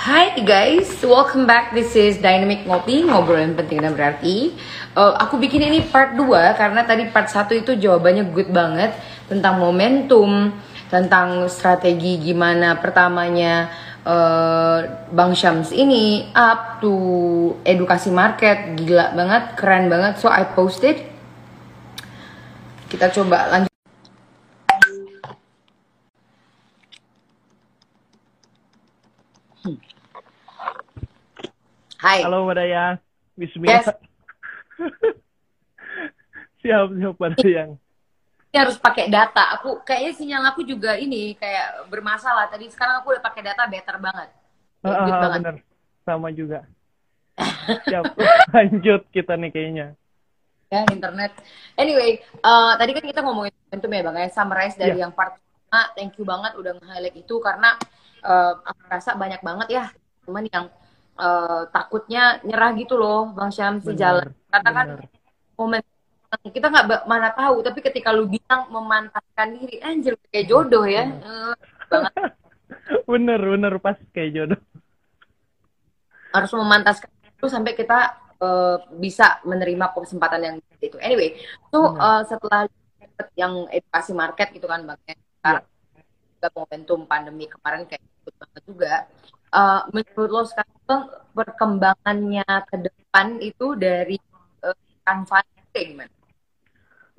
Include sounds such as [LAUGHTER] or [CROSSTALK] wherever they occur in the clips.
Hai guys, welcome back. This is Dynamic Ngopi, ngobrolin penting dan berarti. Uh, aku bikin ini part 2 karena tadi part 1 itu jawabannya good banget tentang momentum, tentang strategi gimana pertamanya uh, Bang Syams ini up to edukasi market, gila banget, keren banget. So I posted. Kita coba lanjut. Hai. Halo Mbak Dayang. Bismillah. Yes. [LAUGHS] siap, siap Mbak Dayang. Ini harus pakai data. Aku kayaknya sinyal aku juga ini kayak bermasalah. Tadi sekarang aku udah pakai data better banget. Good ah, banget. bener. Sama juga. [LAUGHS] siap. [LAUGHS] Lanjut kita nih kayaknya. Ya, internet. Anyway, uh, tadi kan kita ngomongin momentum ya Bang, ya summarize dari Iya. yang part pertama. Thank you banget udah nge-highlight itu karena uh, aku rasa banyak banget ya teman yang uh, takutnya nyerah gitu loh Bang Syam si Bener, jalan. Karena kan bener. momen kita nggak mana tahu tapi ketika lu bilang memantapkan diri anjir kayak jodoh ya. Eh, banget. [LAUGHS] Bener, bener pas kayak jodoh. harus memantaskan itu sampai kita eh, bisa menerima kesempatan yang itu. Anyway so eh, setelah yang edukasi market gitu kan bang ya, sekarang juga momentum pandemi kemarin kayak ikut banget juga Eh, menurut lo sekarang perkembangannya ke depan itu dari uh, Canva gimana?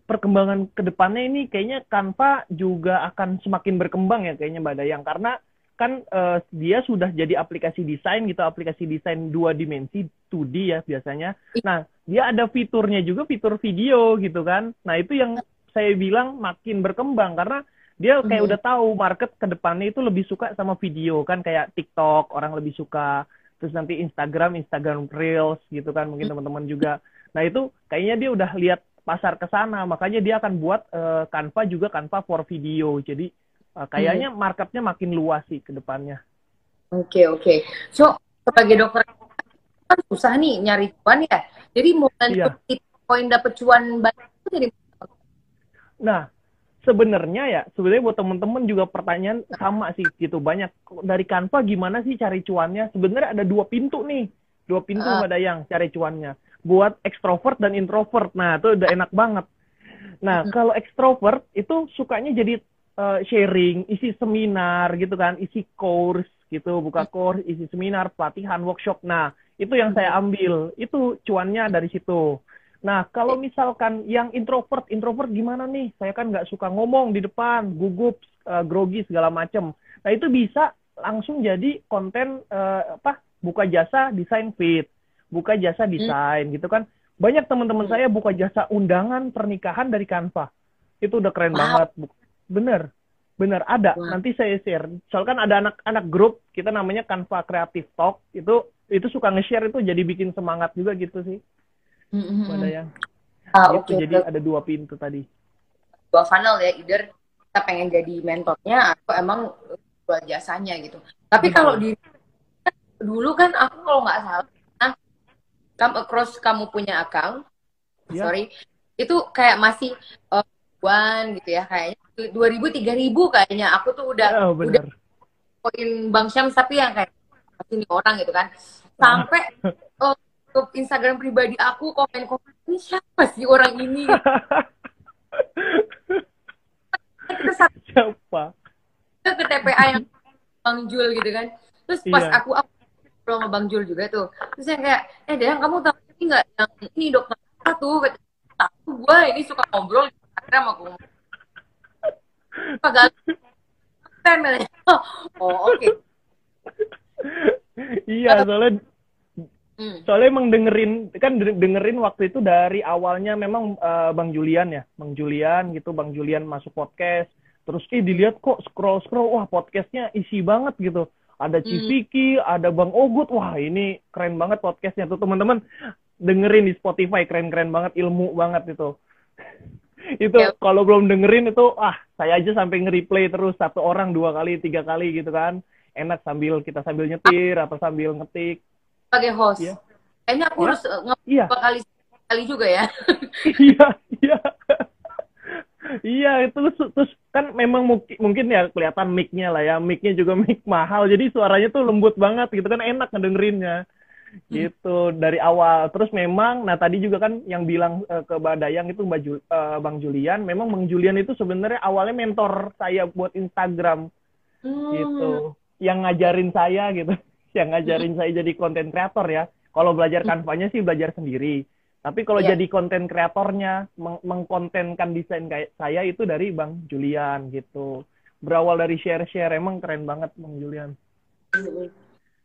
Perkembangan ke depannya ini kayaknya Canva juga akan semakin berkembang ya kayaknya Mbak Dayang. Karena kan eh, dia sudah jadi aplikasi desain gitu, aplikasi desain dua dimensi 2D ya biasanya. Nah, dia ada fiturnya juga, fitur video gitu kan. Nah, itu yang saya bilang makin berkembang karena dia kayak Mhm. udah tahu market ke depannya itu lebih suka sama video kan kayak TikTok orang lebih suka terus nanti Instagram Instagram Reels gitu kan mungkin teman-teman juga nah itu kayaknya dia udah lihat pasar ke sana makanya dia akan buat eh, Canva juga Canva for video jadi eh, kayaknya marketnya makin luas sih ke depannya Oke oke. So sebagai dokter kan susah nih nyari cuan ya. Jadi momentum Iya. poin dapet cuan banyak itu jadi Nah, sebenarnya ya, sebenarnya buat temen-temen juga pertanyaan sama sih gitu. Banyak dari Canva gimana sih cari cuannya? Sebenarnya ada dua pintu nih. Dua pintu Ah. Mbak Dayang cari cuannya. Buat ekstrovert dan introvert. Nah, itu udah enak banget. Nah, kalau ekstrovert itu sukanya jadi eh, sharing, isi seminar gitu kan, isi course gitu, buka course, isi seminar, pelatihan, workshop. Nah, itu yang saya ambil. Itu cuannya dari situ. Nah, kalau misalkan yang introvert, introvert gimana nih? Saya kan nggak suka ngomong di depan, gugup, eh, grogi segala macem. Nah, itu bisa langsung jadi konten eh, apa? Buka jasa desain feed, buka jasa desain gitu kan. Banyak teman-teman saya buka jasa undangan pernikahan dari Canva. Itu udah keren Wow. banget. Bener, bener ada. Wow. Nanti saya share. Soalnya kan ada anak-anak grup kita namanya Canva Creative Talk. Itu itu suka nge-share itu jadi bikin semangat juga gitu sih. Mbak Dayang. Ah, Gitu, oke. jadi ada dua pintu tadi. Dua funnel ya, either kita pengen jadi mentornya atau emang jual jasanya gitu. Tapi Betul. kalau di dulu kan aku kalau nggak salah, nah, come across kamu punya account, Ya. sorry, itu kayak masih uh, one gitu ya, kayaknya dua ribu tiga ribu kayaknya. Aku tuh udah Oh, udah bener. poin Bang Syams tapi yang kayak ini orang gitu kan sampai [LAUGHS] oh, ke Instagram pribadi aku komen-komen ini siapa sih orang ini? [LAUGHS] Kita satu Siapa? ke TPA yang Bang Jul gitu kan. Terus pas Iya. aku aku sama Bang Jul juga tuh. Terus yang kayak eh Dayang kamu tahu ini nggak yang ini dokter A tuh? Tahu gue ini suka ngobrol di Instagram aku. Agak [LAUGHS] [LAUGHS] oh oke. Okay. iya soalnya hmm. soalnya emang dengerin kan dengerin waktu itu dari awalnya memang uh, Bang Julian ya Bang Julian gitu Bang Julian masuk podcast terus eh dilihat kok scroll scroll wah podcastnya isi banget gitu ada hmm. Civiki, hmm. ada Bang Ogut. Wah, ini keren banget podcastnya tuh teman-teman. Dengerin di Spotify, keren-keren banget, ilmu banget itu. [LAUGHS] itu ya. kalau belum dengerin itu, ah saya aja sampai nge-replay terus satu orang dua kali, tiga kali gitu kan. Enak sambil kita sambil nyetir atau sambil ngetik. Sebagai host. Ya. Kayaknya aku ya? harus eh, iya. kali kali juga ya. [LAUGHS] iya, iya. iya itu terus kan memang mungkin mungkin ya kelihatan mic-nya lah ya mic-nya juga mic mahal jadi suaranya tuh lembut banget gitu kan enak ngedengerinnya hmm. gitu dari awal terus memang nah tadi juga kan yang bilang uh, ke Badayang itu Mbak Ju, uh, Bang Julian memang Bang Julian itu sebenarnya awalnya mentor saya buat Instagram hmm. gitu yang ngajarin saya gitu yang ngajarin saya jadi konten kreator ya kalau belajar kanvanya sih belajar sendiri tapi kalau yeah. jadi konten kreatornya, meng mengkontenkan desain kayak saya itu dari Bang Julian gitu. Berawal dari share-share, emang keren banget Bang Julian.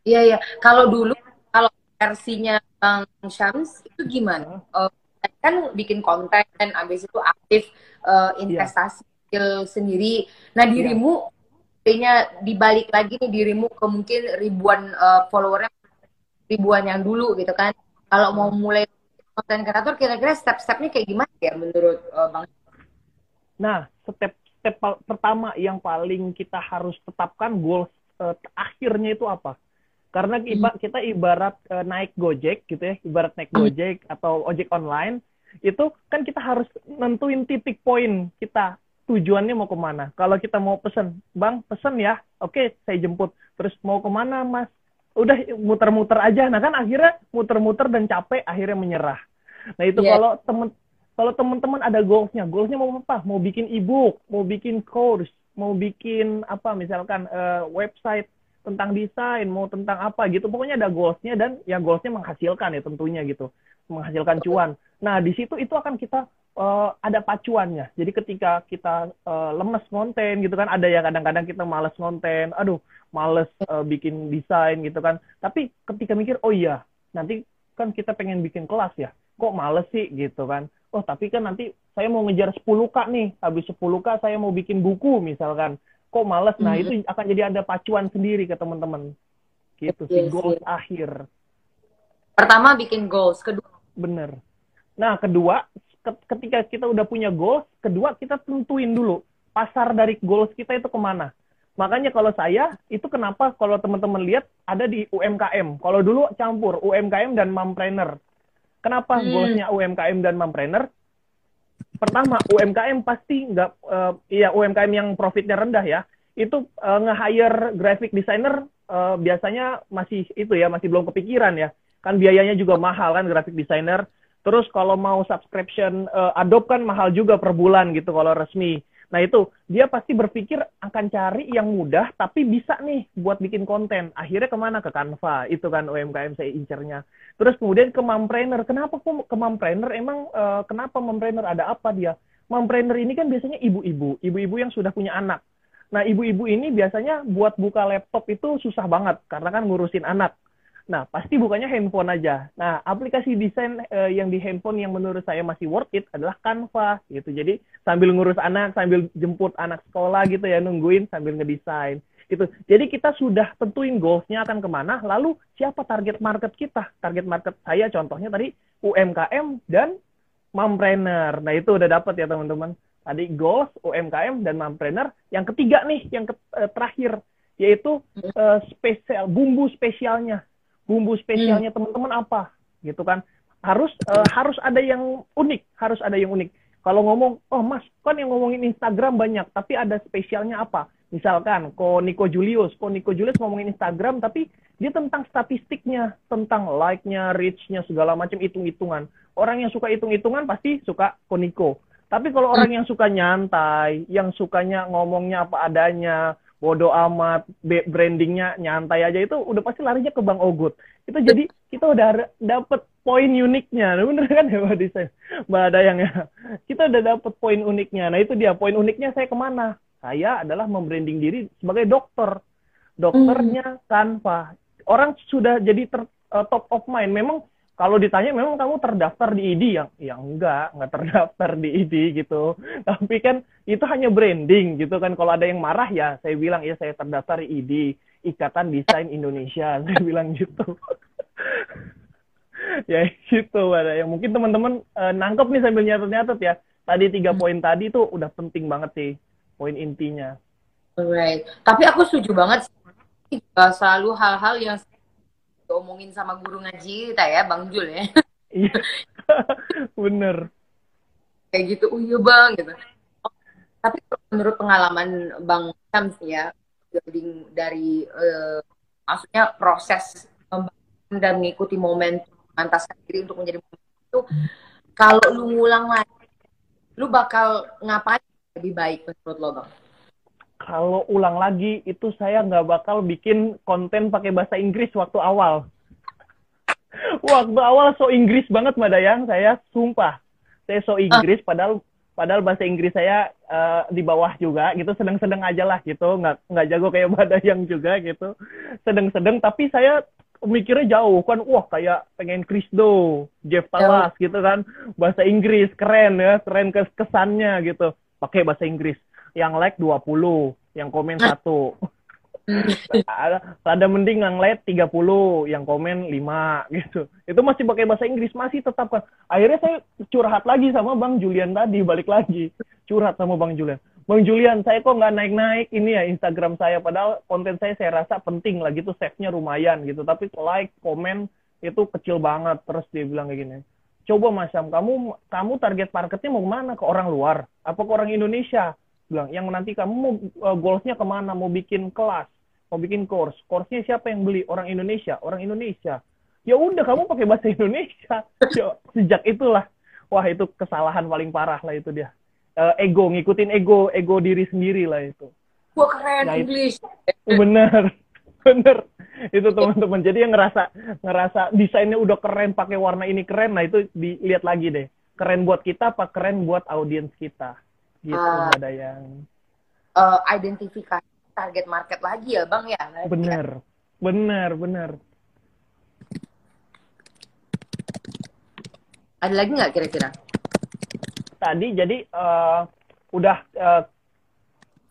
Iya, iya. Kalau dulu, kalau versinya Bang Syams, itu gimana? Uh, kan bikin konten, habis itu aktif uh, investasi yeah. sendiri. Nah, iya. dirimu, kayaknya dibalik lagi nih dirimu ke mungkin ribuan uh, followernya, ribuan yang dulu gitu kan. Kalau mau mulai konten kreator kira-kira step-stepnya kayak gimana ya menurut uh, Bang? Nah, step step pertama yang paling kita harus tetapkan goals uh, akhirnya itu apa? Karena iba, hmm. kita ibarat uh, naik Gojek gitu ya, ibarat naik hmm. Gojek atau ojek online, itu kan kita harus nentuin titik poin kita tujuannya mau ke mana. Kalau kita mau pesen, bang pesen ya, oke saya jemput. Terus mau ke mana mas? udah muter-muter aja nah kan akhirnya muter-muter dan capek akhirnya menyerah nah itu yeah. kalau temen kalau teman-teman ada goalsnya goalsnya mau apa mau bikin ebook mau bikin course mau bikin apa misalkan uh, website tentang desain mau tentang apa gitu. Pokoknya ada goalsnya dan ya goalsnya menghasilkan ya tentunya gitu. Menghasilkan cuan. Nah di situ itu akan kita uh, ada pacuannya. Jadi ketika kita uh, lemes konten gitu kan, ada ya kadang-kadang kita males konten, aduh males uh, bikin desain gitu kan. Tapi ketika mikir, oh iya, nanti kan kita pengen bikin kelas ya, kok males sih? gitu kan. Oh tapi kan nanti saya mau ngejar 10k nih, habis 10k saya mau bikin buku misalkan, kok males. Nah itu akan jadi ada pacuan sendiri ke teman-teman. Gitu sih, goals akhir. Pertama bikin goals, kedua. Bener. Nah kedua ketika kita udah punya goals, kedua kita tentuin dulu pasar dari goals kita itu ke mana. Makanya kalau saya, itu kenapa kalau teman-teman lihat ada di UMKM. Kalau dulu campur UMKM dan mompreneur. Kenapa hmm. goalsnya UMKM dan mompreneur? Pertama, UMKM pasti nggak, uh, ya UMKM yang profitnya rendah ya, itu uh, nge-hire graphic designer uh, biasanya masih itu ya, masih belum kepikiran ya. Kan biayanya juga mahal kan graphic designer Terus kalau mau subscription uh, Adobe kan mahal juga per bulan gitu kalau resmi. Nah itu dia pasti berpikir akan cari yang mudah tapi bisa nih buat bikin konten. Akhirnya ke mana ke Canva itu kan UMKM saya incernya. Terus kemudian ke Mompreneur. Kenapa kok ke Mompreneur? Emang uh, kenapa Mompreneur ada apa dia? Mompreneur ini kan biasanya ibu-ibu, ibu-ibu yang sudah punya anak. Nah ibu-ibu ini biasanya buat buka laptop itu susah banget karena kan ngurusin anak. Nah, pasti bukannya handphone aja. Nah, aplikasi desain uh, yang di handphone yang menurut saya masih worth it adalah Canva gitu. Jadi sambil ngurus anak, sambil jemput anak sekolah gitu ya, nungguin sambil ngedesain gitu. Jadi kita sudah tentuin goalsnya akan ke mana, lalu siapa target market kita? Target market saya contohnya tadi UMKM dan mompreneur. Nah, itu udah dapat ya teman-teman. Tadi goals, UMKM, dan mompreneur. Yang ketiga nih, yang ke, uh, terakhir, yaitu uh, spesial bumbu spesialnya bumbu spesialnya hmm. teman-teman apa? Gitu kan. Harus uh, harus ada yang unik harus ada yang unik. Kalau ngomong oh mas kan yang ngomongin Instagram banyak tapi ada spesialnya apa? Misalkan ko Nico Julius. Ko Nico Julius ngomongin Instagram tapi dia tentang statistiknya tentang like-nya reach-nya segala macam hitung-hitungan. Orang yang suka hitung-hitungan pasti suka ko Nico tapi kalau orang yang suka nyantai yang sukanya ngomongnya apa adanya bodo amat brandingnya nyantai aja. Itu udah pasti larinya ke Bang Ogut. Itu jadi kita udah dapet poin uniknya. Bener kan ya Mbak Desain Mbak Dayang ya. Kita udah dapet poin uniknya. Nah itu dia poin uniknya saya ke mana? Saya adalah membranding diri sebagai dokter. Dokternya tanpa. Orang sudah jadi ter, uh, top of mind. Memang kalau ditanya memang kamu terdaftar di ID yang yang enggak enggak terdaftar di ID gitu. Tapi kan itu hanya branding gitu kan. Kalau ada yang marah ya saya bilang ya saya terdaftar di ID Ikatan Desain Indonesia. [LAUGHS] Saya bilang gitu. [LAUGHS] Ya gitu ada yang mungkin teman-teman uh, nangkep nih sambil nyatet-nyatet ya. Tadi tiga hmm. poin tadi tuh udah penting banget sih poin intinya. Alright. Tapi aku setuju banget sih. Selalu hal-hal yang diomongin sama guru ngaji kita ya, Bang Jul ya. Iya, [LAUGHS] bener. Kayak gitu, oh iya Bang, gitu. Oh, tapi menurut pengalaman Bang Syams ya, dari uh, maksudnya proses membangun dan mengikuti momen mantaskan diri untuk menjadi itu, kalau lu ngulang lagi, lu bakal ngapain lebih baik menurut lo Bang? Kalau ulang lagi itu saya nggak bakal bikin konten pakai bahasa Inggris waktu awal. [LAUGHS] waktu awal so Inggris banget Mbak Dayang, saya sumpah. Saya so Inggris padahal padahal bahasa Inggris saya uh, di bawah juga gitu, sedang-sedang aja lah gitu, nggak nggak jago kayak [LAUGHS] Mbak Dayang juga gitu. Sedang-sedang tapi saya mikirnya jauh. Kan wah kayak pengen Krisdo, Jeff Talas gitu kan. Bahasa Inggris keren ya keren kesannya gitu. Pakai bahasa Inggris yang like 20, yang komen satu. ada, [LAUGHS] ada mending yang like 30, yang komen 5 gitu. Itu masih pakai bahasa Inggris, masih tetap kan. Akhirnya saya curhat lagi sama Bang Julian tadi, balik lagi. Curhat sama Bang Julian. Bang Julian, saya kok nggak naik-naik ini ya Instagram saya. Padahal konten saya saya rasa penting lah gitu, save-nya lumayan gitu. Tapi like, komen itu kecil banget. Terus dia bilang kayak gini, coba Mas Syam, kamu kamu target marketnya mau ke mana? Ke orang luar? Apa ke orang Indonesia? Bilang yang nanti kamu mau uh, goalsnya ke mana? Mau bikin kelas? Mau bikin course? Course-nya siapa yang beli? Orang Indonesia? Orang Indonesia. Ya udah kamu pakai bahasa [LAUGHS] Indonesia. Ya, sejak itulah. Wah itu kesalahan paling parah lah itu dia. Uh, ego ngikutin ego ego diri sendiri lah itu. Wah keren nah, English. bener. [LAUGHS] Bener. Itu teman-teman. Jadi yang ngerasa ngerasa desainnya udah keren pakai warna ini keren nah itu dilihat lagi deh. Keren buat kita apa keren buat audiens kita gitu uh, ada yang uh, identifikasi target market lagi ya bang ya? Bener. Bener bener. Ada lagi nggak kira-kira? Tadi jadi uh, udah uh,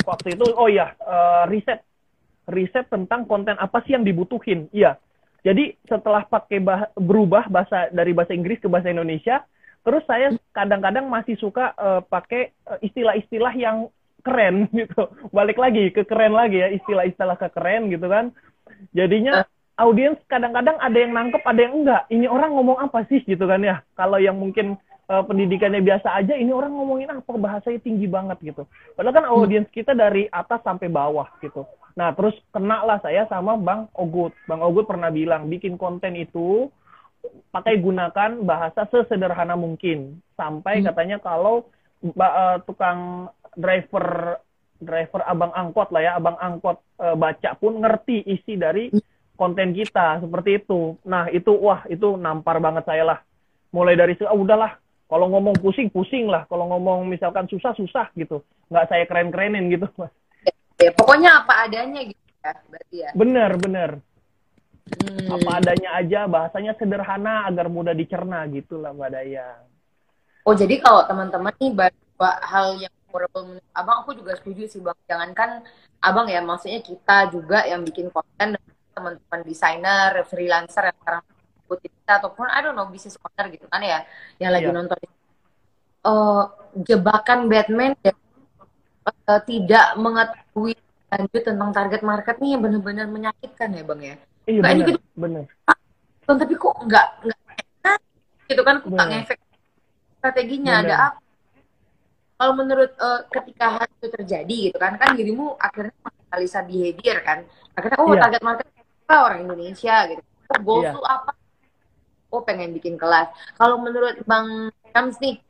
waktu itu oh ya uh, riset. Riset tentang konten apa sih yang dibutuhin. Iya. Jadi setelah pakai bah berubah bahasa dari bahasa Inggris ke bahasa Indonesia Terus saya kadang-kadang masih suka uh, pakai uh, istilah-istilah yang keren [LAUGHS] gitu. Balik lagi ke keren lagi ya, istilah-istilah ke keren gitu kan. Jadinya audiens kadang-kadang ada yang nangkep, ada yang enggak. Ini orang ngomong apa sih gitu kan ya. Kalau yang mungkin uh, pendidikannya biasa aja, ini orang ngomongin apa bahasanya tinggi banget gitu. Padahal kan audiens kita dari atas sampai bawah gitu. Nah, terus kena lah saya sama Bang Ogut. Bang Ogut pernah bilang, bikin konten itu pakai gunakan bahasa sesederhana mungkin. Sampai hmm. katanya kalau uh, tukang driver driver abang angkot lah ya abang angkot uh, baca pun ngerti isi dari hmm. konten kita seperti itu. Nah itu wah itu nampar banget saya lah. Mulai dari ah, udahlah kalau ngomong pusing pusing lah. Kalau ngomong misalkan susah susah gitu. Nggak saya keren kerenin gitu mas. Ya, pokoknya apa adanya gitu ya berarti ya. Bener bener Hmm. Apa adanya aja, bahasanya sederhana agar mudah dicerna gitu lah Mbak Daya. Oh jadi kalau teman-teman nih bawa hal yang memorable abang aku juga setuju sih bang. Jangankan abang ya, maksudnya kita juga yang bikin konten teman-teman desainer, freelancer yang sekarang ikutin kita ataupun I don't know bisnis owner gitu kan ya, yang lagi yeah. nonton. Uh, jebakan Batman ya, uh, tidak mengetahui lanjut tentang target market nih yang benar-benar menyakitkan ya bang ya Iya benar, gitu. benar. Tapi kok nggak nggak gitu kan kok nggak ngefek strateginya bener. ada apa? Kalau menurut uh, ketika hal itu terjadi gitu kan kan dirimu akhirnya menganalisa behavior kan. Akhirnya oh yeah. target market apa orang Indonesia gitu. Oh, goals yeah. apa? Oh pengen bikin kelas. Kalau menurut Bang Kams nih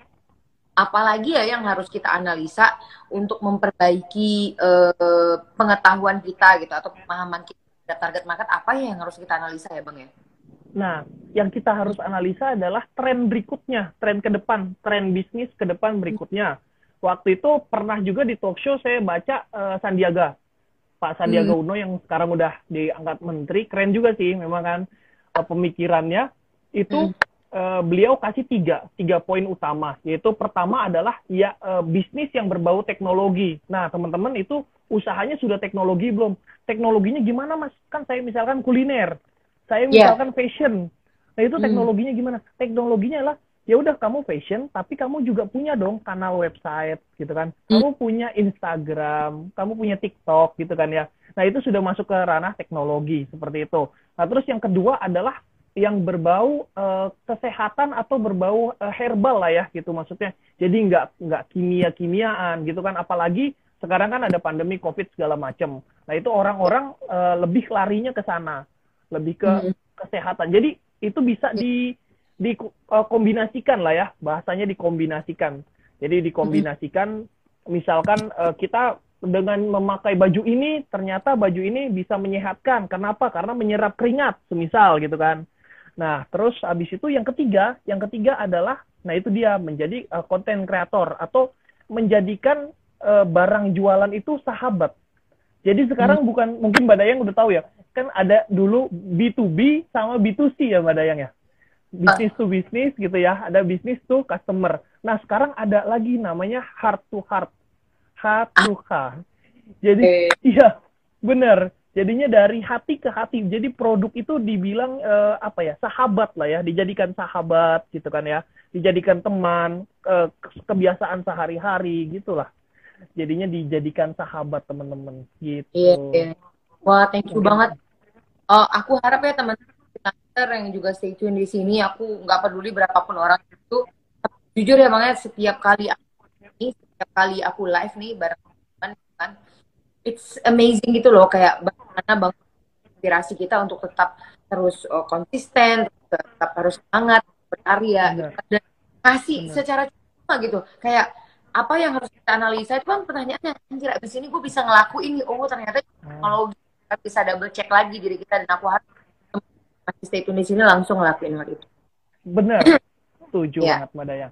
apalagi ya yang harus kita analisa untuk memperbaiki uh, pengetahuan kita gitu atau pemahaman kita target market apa ya yang harus kita analisa ya bang ya? Nah, yang kita harus analisa adalah tren berikutnya, tren ke depan, tren bisnis ke depan berikutnya. Waktu itu pernah juga di talk show saya baca uh, Sandiaga, Pak Sandiaga hmm. Uno yang sekarang udah diangkat menteri, keren juga sih memang kan uh, pemikirannya. Itu hmm uh, beliau kasih tiga tiga poin utama yaitu pertama adalah ya uh, bisnis yang berbau teknologi. Nah teman-teman itu usahanya sudah teknologi belum? Teknologinya gimana mas? Kan saya misalkan kuliner, saya iya. misalkan yeah. fashion. Nah itu hmm. teknologinya hmm. gimana? Teknologinya lah ya udah kamu fashion tapi kamu juga punya dong kanal website gitu kan. Hmm. Kamu punya Instagram, kamu punya TikTok gitu kan ya. Nah itu sudah masuk ke ranah teknologi seperti itu. Nah terus yang kedua adalah yang berbau uh, kesehatan atau berbau uh, herbal lah ya gitu maksudnya. Jadi nggak nggak kimia kimiaan gitu kan. Apalagi sekarang kan ada pandemi covid segala macam. Nah itu orang-orang uh, lebih larinya ke sana, lebih ke hmm. kesehatan. Jadi itu bisa di dikombinasikan lah ya bahasanya dikombinasikan. Jadi dikombinasikan hmm. misalkan uh, kita dengan memakai baju ini ternyata baju ini bisa menyehatkan. Kenapa? Karena menyerap keringat, semisal gitu kan. Nah, terus habis itu yang ketiga, yang ketiga adalah, nah itu dia menjadi konten uh, kreator atau menjadikan uh, barang jualan itu sahabat. Jadi sekarang hmm. bukan mungkin Mbak Dayang udah tahu ya, kan ada dulu B2B sama B2C ya Mbak Dayang ya. Bisnis to bisnis gitu ya, ada bisnis to customer. Nah, sekarang ada lagi namanya heart to heart. Heart to heart. Jadi, iya, benar jadinya dari hati ke hati. Jadi produk itu dibilang uh, apa ya sahabat lah ya. Dijadikan sahabat gitu kan ya. Dijadikan teman uh, kebiasaan sehari-hari gitulah. Jadinya dijadikan sahabat teman-teman. Gitu. Iya, iya. wah thank you banget. Uh, aku harap ya teman-teman yang juga stay tune di sini aku nggak peduli berapapun orang itu. Jujur ya banget setiap kali aku ini setiap kali aku live nih bareng teman kan it's amazing gitu loh kayak bagaimana bang inspirasi kita untuk tetap terus uh, konsisten tetap harus semangat berkarya gitu. dan kasih Bener. secara cuma gitu kayak apa yang harus kita analisa itu kan pertanyaannya anjir abis ini gue bisa ngelakuin nih oh ternyata kalau kita bisa double check lagi diri kita dan aku harus masih stay tune di sini langsung ngelakuin hal itu. Bener [CLEARS THROAT] setuju ya. banget Madaya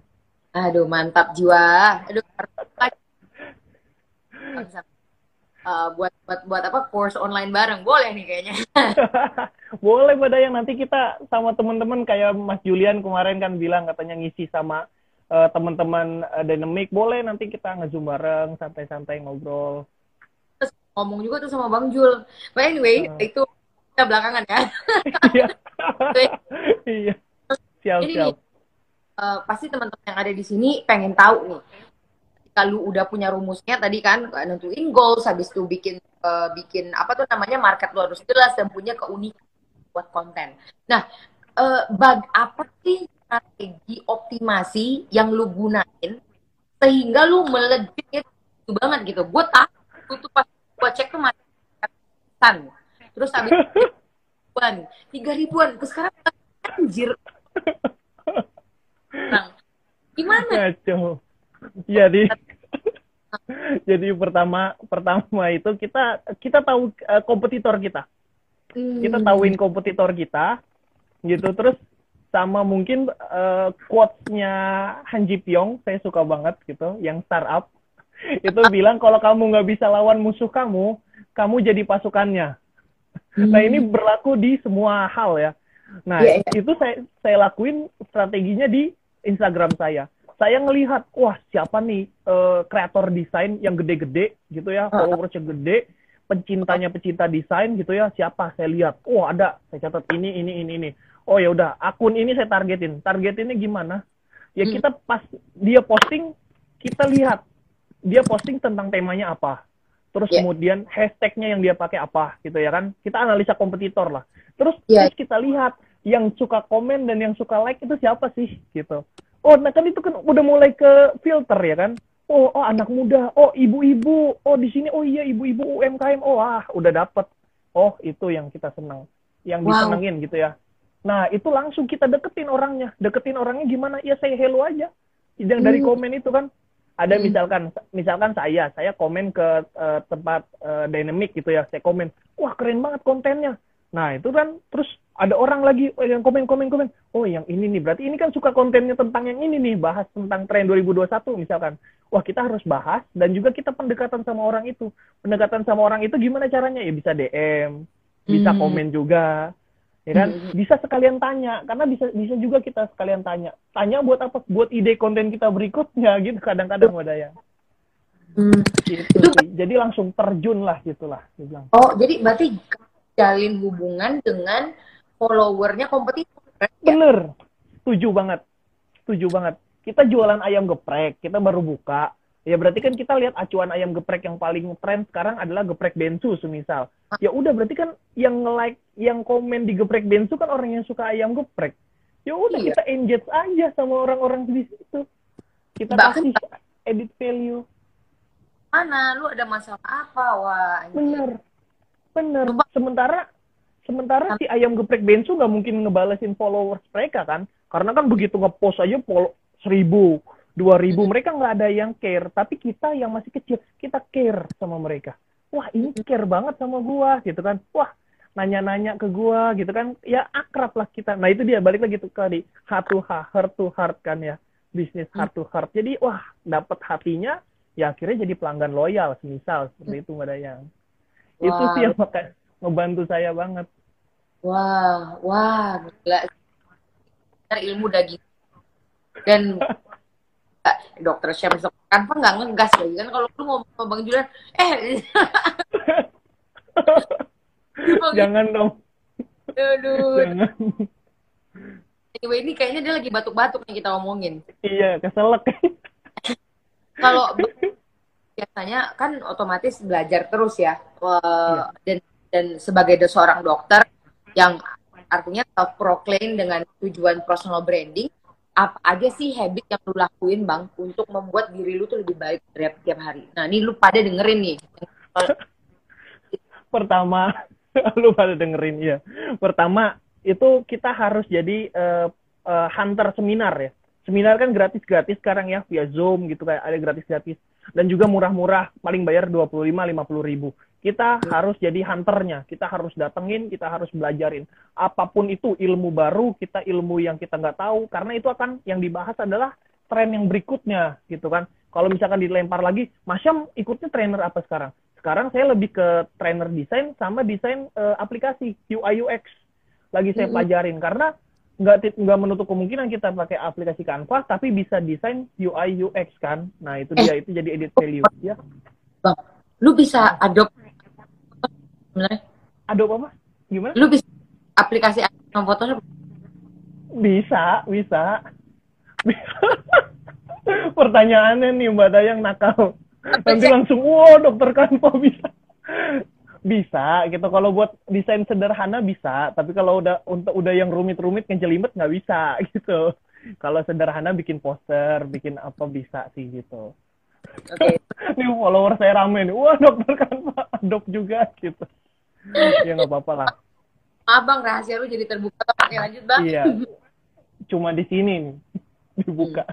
aduh mantap jiwa. Aduh [LAUGHS] uh, buat buat buat apa course online bareng. Boleh nih kayaknya. [LAUGHS] Boleh pada yang nanti kita sama teman-teman kayak Mas Julian kemarin kan bilang katanya ngisi sama uh, teman-teman uh, Dynamic. Boleh nanti kita ngezoom bareng santai-santai ngobrol. Terus ngomong juga tuh sama Bang Jul. But anyway uh. itu kita belakangan ya. Iya. [LAUGHS] Iya. Siap siap. uh, pasti teman-teman yang ada di sini pengen tahu nih kalau udah punya rumusnya tadi kan nentuin goals habis itu bikin uh, bikin apa tuh namanya market lu harus jelas dan punya keunikan buat konten. Nah, uh, bag apa sih strategi optimasi yang lu gunain sehingga lu melejit itu banget gitu. Gue tahu tuh pas gue cek tuh masih terus habis ribuan, tiga ribuan, terus sekarang anjir. [LAUGHS] Nah, gimana? Kacau. Jadi [LAUGHS] jadi pertama pertama itu kita kita tahu uh, kompetitor kita. Hmm. Kita tahuin kompetitor kita gitu terus sama mungkin uh, quotes-nya Han Ji Pyong saya suka banget gitu yang startup [LAUGHS] itu bilang kalau kamu nggak bisa lawan musuh kamu kamu jadi pasukannya hmm. nah ini berlaku di semua hal ya nah yeah, yeah. itu saya saya lakuin strateginya di Instagram saya saya ngelihat wah siapa nih uh, kreator desain yang gede-gede gitu ya followersnya gede pencintanya pecinta desain gitu ya siapa? Saya lihat oh ada. Saya catat ini ini ini ini. Oh ya udah akun ini saya targetin. Targetinnya gimana? Ya hmm. kita pas dia posting kita lihat. Dia posting tentang temanya apa. Terus yeah. kemudian hashtagnya yang dia pakai apa gitu ya kan? Kita analisa kompetitor lah. Terus yeah. terus kita lihat yang suka komen dan yang suka like itu siapa sih gitu oh nah kan itu kan udah mulai ke filter ya kan? Oh oh anak muda. Oh ibu-ibu. Oh di sini. Oh iya ibu-ibu UMKM oh ah udah dapet. Oh itu yang kita senang. Yang wow. disenengin gitu ya. Nah itu langsung kita deketin orangnya. Deketin orangnya gimana? Ya saya hello aja. Yang dari Hmm. komen itu kan ada Hmm. misalkan misalkan saya saya komen ke eh, tempat eh, dynamic gitu ya. Saya komen wah keren banget kontennya. Nah itu kan terus ada orang lagi oh, yang komen komen komen oh yang ini nih berarti ini kan suka kontennya tentang yang ini nih bahas tentang tren 2021 misalkan. Wah kita harus bahas dan juga kita pendekatan sama orang itu. Pendekatan sama orang itu gimana caranya? Ya bisa DM bisa Hmm. komen juga ya kan? Hmm. bisa sekalian tanya karena bisa bisa juga kita sekalian tanya. Tanya buat apa? Buat ide konten kita berikutnya [LAUGHS] gitu kadang-kadang wadaya Hmm. gitu sih. Jadi langsung terjun lah gitulah bilang. Oh, jadi berarti jalin hubungan dengan followernya kompetitor. bener. Setuju banget. Setuju banget. Kita jualan ayam geprek kita baru buka. Ya berarti kan kita lihat acuan ayam geprek yang paling tren sekarang adalah geprek bensu semisal. Ya udah berarti kan yang nge-like yang komen di geprek bensu kan orang yang suka ayam geprek. Ya udah Iya. kita engage aja sama orang-orang di situ. Kita Bahkan- kasih edit value. Mana? Lu ada masalah apa? Wah, bener. Bener. Sementara sementara si ayam geprek bensu nggak mungkin ngebalesin followers mereka kan? Karena kan begitu ngepost aja follow seribu dua ribu mereka nggak ada yang care. Tapi kita yang masih kecil kita care sama mereka. Wah ini care banget sama gua gitu kan. Wah nanya-nanya ke gua gitu kan. Ya akrab lah kita. Nah itu dia. Balik lagi tuh tadi. Heart to heart heart to heart kan ya. Bisnis heart to heart. Jadi wah dapat hatinya ya akhirnya jadi pelanggan loyal semisal. Seperti itu mbak Dayang. Itu Wah. sih yang pakai ngebantu saya banget. Wah, wah, gila. Benar ilmu udah gitu. Dan [LAUGHS] eh, dokter Syams kan nggak ngegas lagi. Kan kalau lu ngomong sama Bang Julian, eh, [LAUGHS] jangan dong. Aduh. jangan. Anyway, ini kayaknya dia lagi batuk-batuk nih kita omongin. iya keselak. [LAUGHS] Kalau biasanya kan otomatis belajar terus ya, Eh, dan dan sebagai seorang dokter yang artinya self proclaim dengan tujuan personal branding, apa aja sih habit yang lu lakuin bang untuk membuat diri lu tuh lebih baik tiap tiap hari. Nah ini lu pada dengerin nih. [LAUGHS] pertama [LAUGHS] lu pada dengerin ya pertama itu kita harus jadi eh, eh, hunter seminar ya seminar kan gratis-gratis sekarang ya via Zoom gitu kayak ada gratis-gratis dan juga murah-murah paling bayar 25 50 ribu kita harus jadi hunternya. Kita harus datengin kita harus belajarin. Apa pun itu ilmu baru kita ilmu yang kita nggak tahu karena itu akan yang dibahas adalah tren yang berikutnya gitu kan. Kalau misalkan dilempar lagi Masyam ikutnya trainer apa sekarang? Sekarang saya lebih ke trainer desain sama desain eh, aplikasi UI UX lagi saya Mm-mm. pelajarin karena nggak nggak menutup kemungkinan kita pakai aplikasi Canva tapi bisa desain UI UX kan. Nah itu dia itu jadi edit value ya. Lu bisa adopt sebenarnya. Adobe apa? Gimana? Lu bisa aplikasi sama Photoshop. bisa bisa. [LAUGHS] Pertanyaannya nih mbak Dayang nakal. Nanti langsung wow dokter Canva [LAUGHS] bisa. Bisa gitu. Kalau buat desain sederhana bisa. Tapi kalau udah untuk udah yang rumit-rumit ngejelimet nggak bisa [LAUGHS] gitu. Kalau sederhana bikin poster bikin apa bisa sih gitu Oke. [LAUGHS] nih follower saya rame nih wah dokter Canva adopt juga gitu ya nggak apa-apa lah Abang rahasia lu jadi terbuka. Oke lanjut bang. iya cuma di sini nih dibuka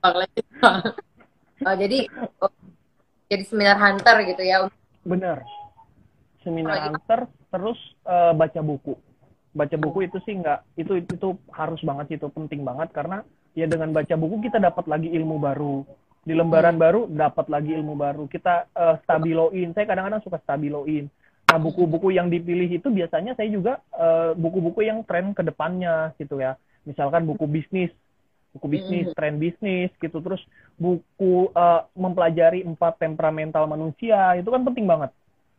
Bang, [LAUGHS] lanjut, Bang. Oh, jadi oh, jadi seminar hunter gitu ya. Bener. Seminar Apalagi- hunter terus eh, baca buku. Baca buku itu sih nggak itu, itu itu harus banget itu penting banget karena ya dengan baca buku kita dapat lagi ilmu baru. Di lembaran baru dapat lagi ilmu baru. Kita eh, stabiloin. Saya kadang-kadang suka stabiloin. Nah, buku-buku yang dipilih itu biasanya saya juga eh, buku-buku yang tren ke depannya gitu ya. Misalkan buku bisnis, buku bisnis, Mhm. tren bisnis gitu. Terus buku eh, mempelajari empat temperamental manusia itu kan penting banget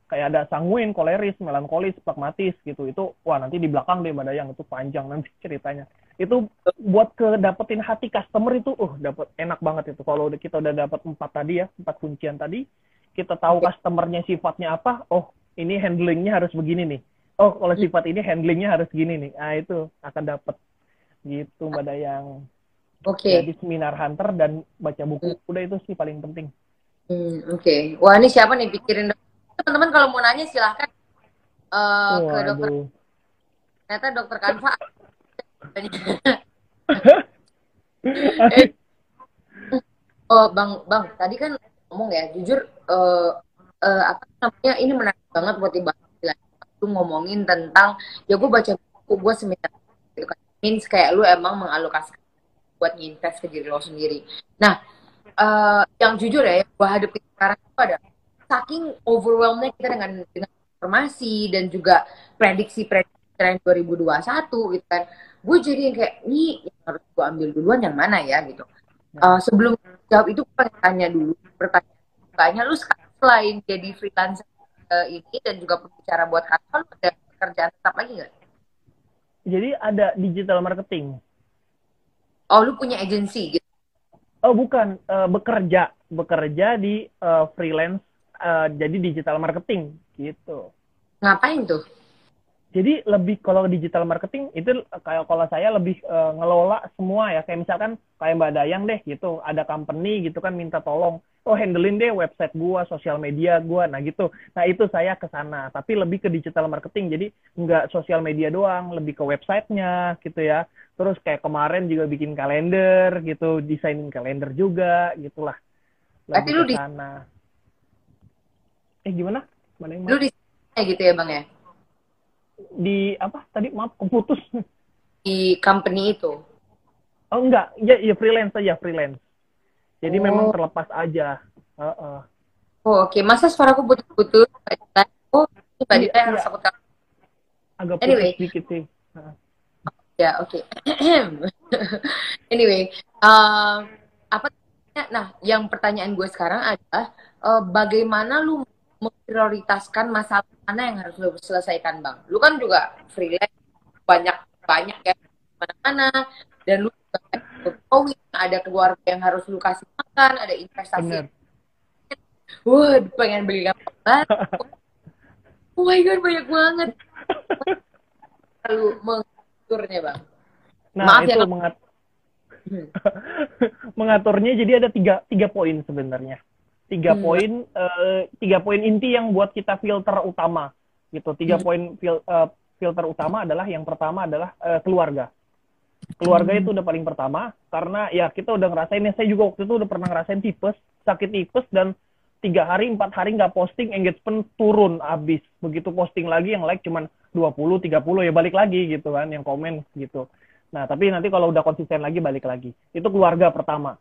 kayak ada sanguin, koleris, melankolis, pragmatis gitu. Itu wah nanti di belakang deh Mbak Dayang itu panjang nanti [LAUGHS] ceritanya. Itu buat ke dapetin hati customer itu uh dapat enak banget itu. Kalau udah- kita udah dapat empat tadi ya, empat kuncian tadi, kita tahu customernya sifatnya apa, oh ini handlingnya harus begini nih. Oh kalau sifat ini handlingnya harus gini nih. Nah itu akan dapet gitu Mbak Dayang. Oke. Jadi seminar hunter dan baca buku udah itu sih paling penting. Hmm, Oke. Wah ini siapa nih pikirin? Teman-teman kalau mau nanya silahkan eh, ke dokter. Waduh. Ternyata dokter Kanva. [LAUGHS] Eh, oh, Bang, Bang, tadi kan ngomong ya, jujur uh, uh, apa namanya ini menarik banget buat dibahas. Lu ngomongin tentang ya gue baca buku gue seminar gitu kan. Means kayak lu emang mengalokasikan buat nginvest ke diri lo sendiri. Nah, uh, yang jujur ya, gue hadapi sekarang itu ada saking overwhelmnya kita dengan dengan informasi dan juga prediksi-prediksi tren 2021 gitu kan. Gue jadi yang kayak, ini yang harus gue ambil duluan yang mana ya gitu. Uh, sebelum jawab itu gue tanya dulu pertanyaan tanya lu selain jadi freelancer uh, ini dan juga pembicara buat kantor lu ada pekerjaan tetap lagi nggak? Jadi ada digital marketing. Oh lu punya agensi gitu? Oh bukan, uh, bekerja bekerja di uh, freelance uh, jadi digital marketing gitu. Ngapain tuh? Jadi lebih kalau digital marketing itu kayak kalau saya lebih uh, ngelola semua ya. Kayak misalkan kayak Mbak Dayang deh gitu. Ada company gitu kan minta tolong oh handlein deh website gua sosial media gua. Nah gitu. Nah itu saya ke sana. Tapi lebih ke digital marketing. Jadi nggak sosial media doang lebih ke websitenya gitu ya. Terus kayak kemarin juga bikin kalender gitu. Desainin kalender juga gitulah. Lebih lu ke sana eh gimana mana yang lu di gitu ya bang ya di apa tadi maaf keputus di company itu oh enggak ya ya freelance saja freelance jadi oh. memang terlepas aja uh -uh. oh oke okay. masa suara aku putus-putus oh tadi iya, harus iya. aku tahu agak putus anyway. sedikit sih uh. ya oke okay. [CLEARS THROAT] anyway uh, apa nah yang pertanyaan gue sekarang adalah uh, bagaimana lu memprioritaskan masalah mana yang harus lo selesaikan bang. Lu kan juga freelance banyak banyak ya mana-mana. Dan lu juga ada keluarga yang harus lu kasih makan ada investasi. Wah pengen beli apa? Oh my god banyak banget. Lalu mengaturnya bang. Nah Maaf ya, itu ya, mengat hmm. [LAUGHS] mengaturnya jadi ada tiga tiga poin sebenarnya tiga hmm. poin uh, tiga poin inti yang buat kita filter utama. Gitu. Tiga hmm. poin fil, uh, filter utama adalah yang pertama adalah uh, keluarga. Keluarga hmm. itu udah paling pertama karena ya kita udah ngerasain ya saya juga waktu itu udah pernah ngerasain tipes sakit tipes dan tiga hari empat hari nggak posting engagement turun abis begitu posting lagi yang like cuman 20 30 ya balik lagi gitu kan yang komen gitu. Nah tapi nanti kalau udah konsisten lagi balik lagi. Itu keluarga pertama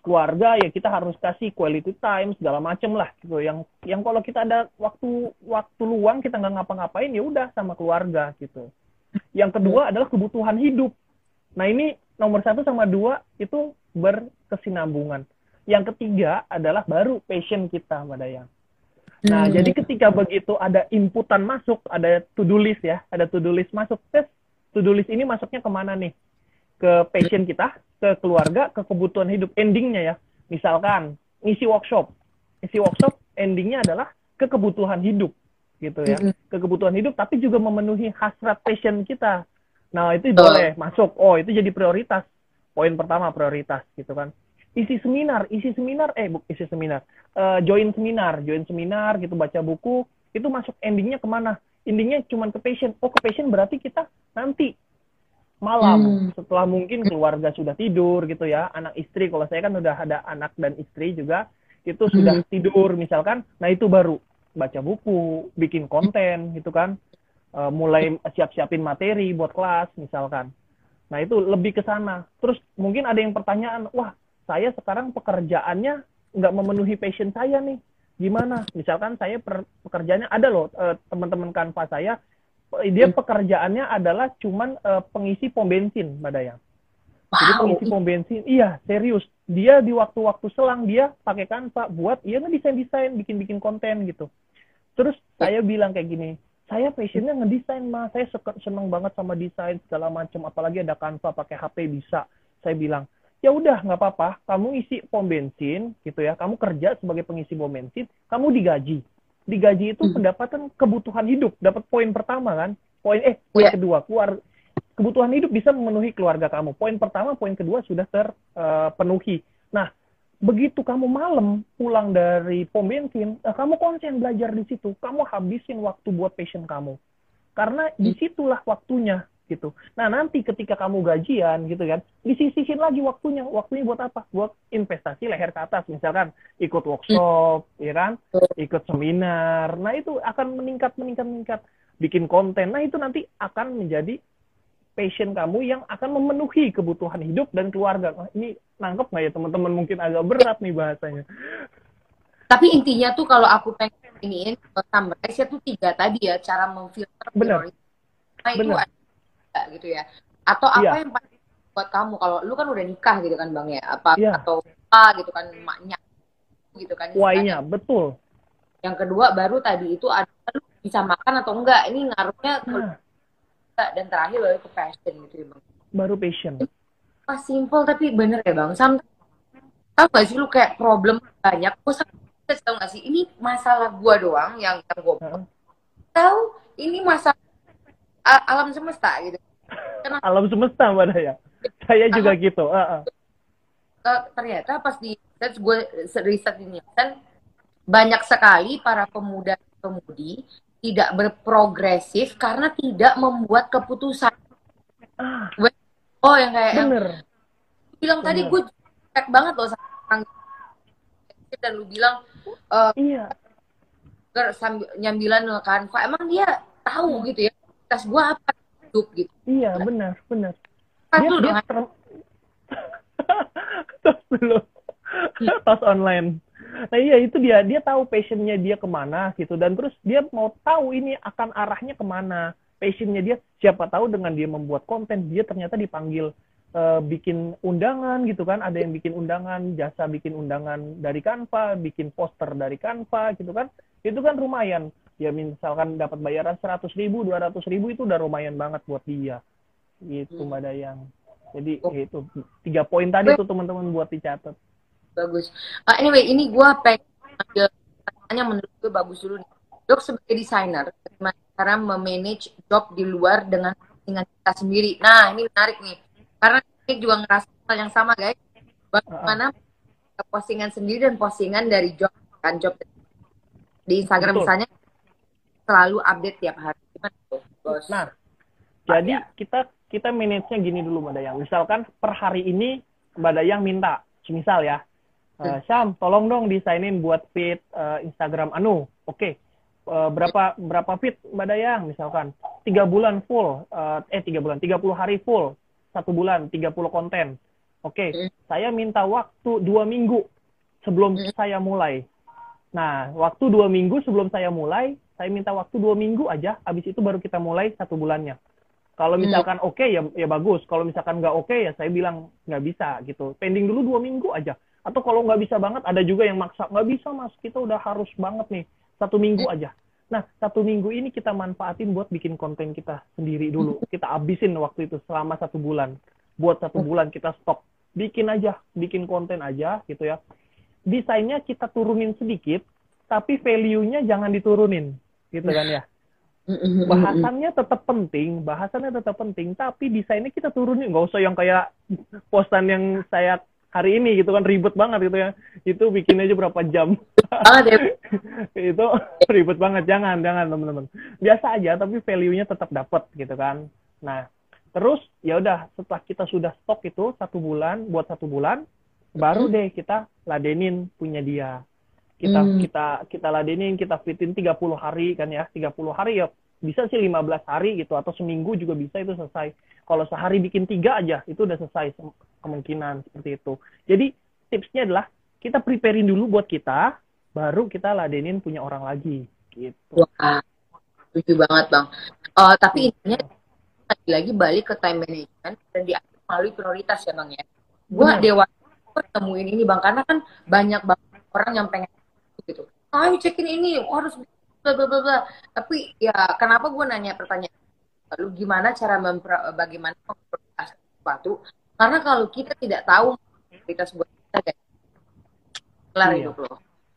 keluarga ya kita harus kasih quality time segala macem lah gitu. Yang yang kalau kita ada waktu waktu luang kita nggak ngapa-ngapain ya udah sama keluarga gitu. Yang kedua adalah kebutuhan hidup. Nah ini nomor satu sama dua itu berkesinambungan. Yang ketiga adalah baru passion kita mbak Dayang nah hmm. jadi ketika begitu ada inputan masuk ada to do list ya ada to do list masuk tes to do list ini masuknya ke mana nih ke passion kita, ke keluarga, ke kebutuhan hidup. Endingnya ya, misalkan ngisi workshop, ngisi workshop endingnya adalah ke kebutuhan hidup, gitu ya, ke kebutuhan hidup, tapi juga memenuhi hasrat passion kita. Nah itu boleh masuk. Oh itu jadi prioritas. Poin pertama prioritas, gitu kan. Isi seminar, isi seminar, eh bu, isi seminar, uh, join seminar, join seminar, gitu baca buku, itu masuk endingnya ke mana? Endingnya cuma ke passion. Oh ke passion berarti kita nanti malam. Hmm. setelah mungkin keluarga sudah tidur gitu ya anak istri kalau saya kan udah ada anak dan istri juga itu sudah hmm. tidur. Misalkan nah itu baru baca buku bikin konten gitu kan. Uh, mulai siap-siapin materi buat kelas misalkan. Nah itu lebih ke sana. Terus mungkin ada yang pertanyaan wah saya sekarang pekerjaannya nggak memenuhi passion saya nih. Gimana? Misalkan saya per, pekerjaannya ada loh uh, teman-teman kanva saya dia hmm. pekerjaannya adalah cuman uh, pengisi pom bensin, Mbak Dayang. Wow. Jadi pengisi pom bensin, iya serius. Dia di waktu-waktu selang dia pakai Canva buat iya ngedesain-desain, bikin-bikin konten gitu. Terus saya bilang kayak gini, saya passionnya ngedesain mah, saya seneng banget sama desain segala macam, apalagi ada Canva pakai HP bisa. Saya bilang, ya udah nggak apa-apa, kamu isi pom bensin gitu ya, kamu kerja sebagai pengisi pom bensin, kamu digaji digaji itu hmm. pendapatan kebutuhan hidup. Dapat poin pertama kan? Poin eh poin yeah. kedua keluar kebutuhan hidup bisa memenuhi keluarga kamu. Poin pertama poin kedua sudah terpenuhi uh, nah begitu kamu malam pulang dari pom bensin uh, kamu konsen belajar di situ. Kamu habisin waktu buat passion kamu. Karena hmm. di situlah waktunya gitu. Nah nanti ketika kamu gajian gitu kan, disisihin lagi waktunya. Waktunya buat apa? Buat investasi leher ke atas. Misalkan ikut workshop, ya kan? Ikut seminar. Nah itu akan meningkat, meningkat, meningkat. Bikin konten. Nah itu nanti akan menjadi passion kamu yang akan memenuhi kebutuhan hidup dan keluarga. Nah, ini nangkep nggak ya teman-teman? Mungkin agak berat nih bahasanya. Tapi intinya tuh kalau aku pengen iniin summarize tuh tiga tadi ya cara memfilter Bener. Nah, itu Bener. ada gitu ya. Atau apa Iya. yang paling buat kamu kalau lu kan udah nikah gitu kan Bang ya. Apa Iya. atau apa gitu kan emaknya gitu kan. Why-nya, betul. Yang kedua baru tadi itu ada lu bisa makan atau enggak. Ini ngaruhnya ke Nah, dan terakhir baru ke passion gitu ya Bang. baru passion. Pas simple tapi bener ya Bang. Sampai tau gak sih lu kayak problem banyak. Gue tau gak sih ini masalah gua doang yang yang gue Heeh. tahu ini masalah alam semesta gitu. Alam semesta Mbak Daya. Saya juga gitu. Heeh. Eh, ternyata pas di research gue riset ini kan banyak sekali para pemuda pemudi tidak berprogresif karena tidak membuat keputusan. Ah, Oh yang kayak yang bener. lu bilang tadi Bener. gue cek banget loh sama dan lu bilang eh, Iya. Sambil nyambilan Canva emang dia tahu gitu ya tes gue apa hidup gitu Iya, benar, benar. Dia, dia ter- tos dulu. tos online. Nah iya itu dia, dia tahu passionnya dia ke mana gitu dan terus dia mau tahu ini akan arahnya ke mana. Passionnya dia siapa tahu dengan dia membuat konten dia ternyata dipanggil eh, bikin undangan gitu kan. Ada yang bikin undangan, jasa bikin undangan dari Canva, bikin poster dari Canva gitu kan. Itu kan lumayan. Ya misalkan dapat bayaran 100 ribu, 200 ribu itu udah lumayan banget buat dia. Gitu Hmm. Mbak Dayang. Jadi Oh. itu tiga poin tadi tuh teman-teman buat dicatat. bagus Uh, anyway ini gue pengen ambil pertanyaan menurut gue bagus dulu nih dok sebagai desainer bagaimana cara memanage job di luar dengan postingan kita sendiri nah ini menarik nih karena ini juga ngerasa hal yang sama guys bagaimana postingan sendiri dan postingan dari job kan job di Instagram Betul. misalnya selalu update tiap hari gimana tuh bos Nah, jadi kita kita manage-nya gini dulu Mbak Dayang. Misalkan per hari ini Mbak Dayang minta, semisal ya, eh, Syam, tolong dong desainin buat feed eh, Instagram Anu. Oke. Eh, berapa berapa feed Mbak Dayang misalkan? Tiga bulan full, eh, eh tiga bulan, 30 hari full, satu bulan, 30 konten. Oke, Hmm. saya minta waktu dua minggu sebelum Hmm. saya mulai. Nah, waktu dua minggu sebelum saya mulai, saya minta waktu dua minggu aja, habis itu baru kita mulai satu bulannya. Kalau Hmm. misalkan oke ya ya bagus, kalau misalkan nggak oke ya saya bilang nggak bisa gitu. Pending dulu dua minggu aja. Atau kalau nggak bisa banget, ada juga yang maksa nggak bisa mas, kita udah harus banget nih satu minggu aja. Nah satu minggu ini kita manfaatin buat bikin konten kita sendiri dulu. [LAUGHS] Kita abisin waktu itu selama satu bulan. Buat satu bulan kita stop, bikin aja, bikin konten aja gitu ya. Desainnya kita turunin sedikit, tapi value-nya jangan diturunin, gitu kan ya. Bahasannya tetap penting, bahasannya tetap penting, tapi desainnya kita turunin, nggak usah yang kayak postan yang saya hari ini gitu kan ribet banget gitu ya, itu bikin aja berapa jam, ya. [LAUGHS] Itu ribet banget, jangan, jangan teman-teman, biasa aja tapi value-nya tetap dapat gitu kan, nah terus ya udah setelah kita sudah stok itu satu bulan, buat satu bulan, baru deh kita ladenin punya dia, kita Hmm. kita kita ladenin kita fitin 30 hari kan ya 30 hari ya bisa sih 15 hari gitu atau seminggu juga bisa itu selesai kalau sehari bikin tiga aja itu udah selesai kemungkinan seperti itu jadi tipsnya adalah kita preparein dulu buat kita baru kita ladenin punya orang lagi gitu Wah, setuju banget bang. Eh, tapi intinya lagi-lagi balik ke time management dan diatur melalui prioritas ya bang ya. Gue dewa temuin ini bang karena kan banyak banget orang yang pengen gitu. Ayo cekin ini harus bla bla bla bla. Tapi ya kenapa gue nanya pertanyaan lu gimana cara mempro, bagaimana memprioritaskan sesuatu? Karena kalau kita tidak tahu prioritas buat kita guys, kelar Iya. hidup lo.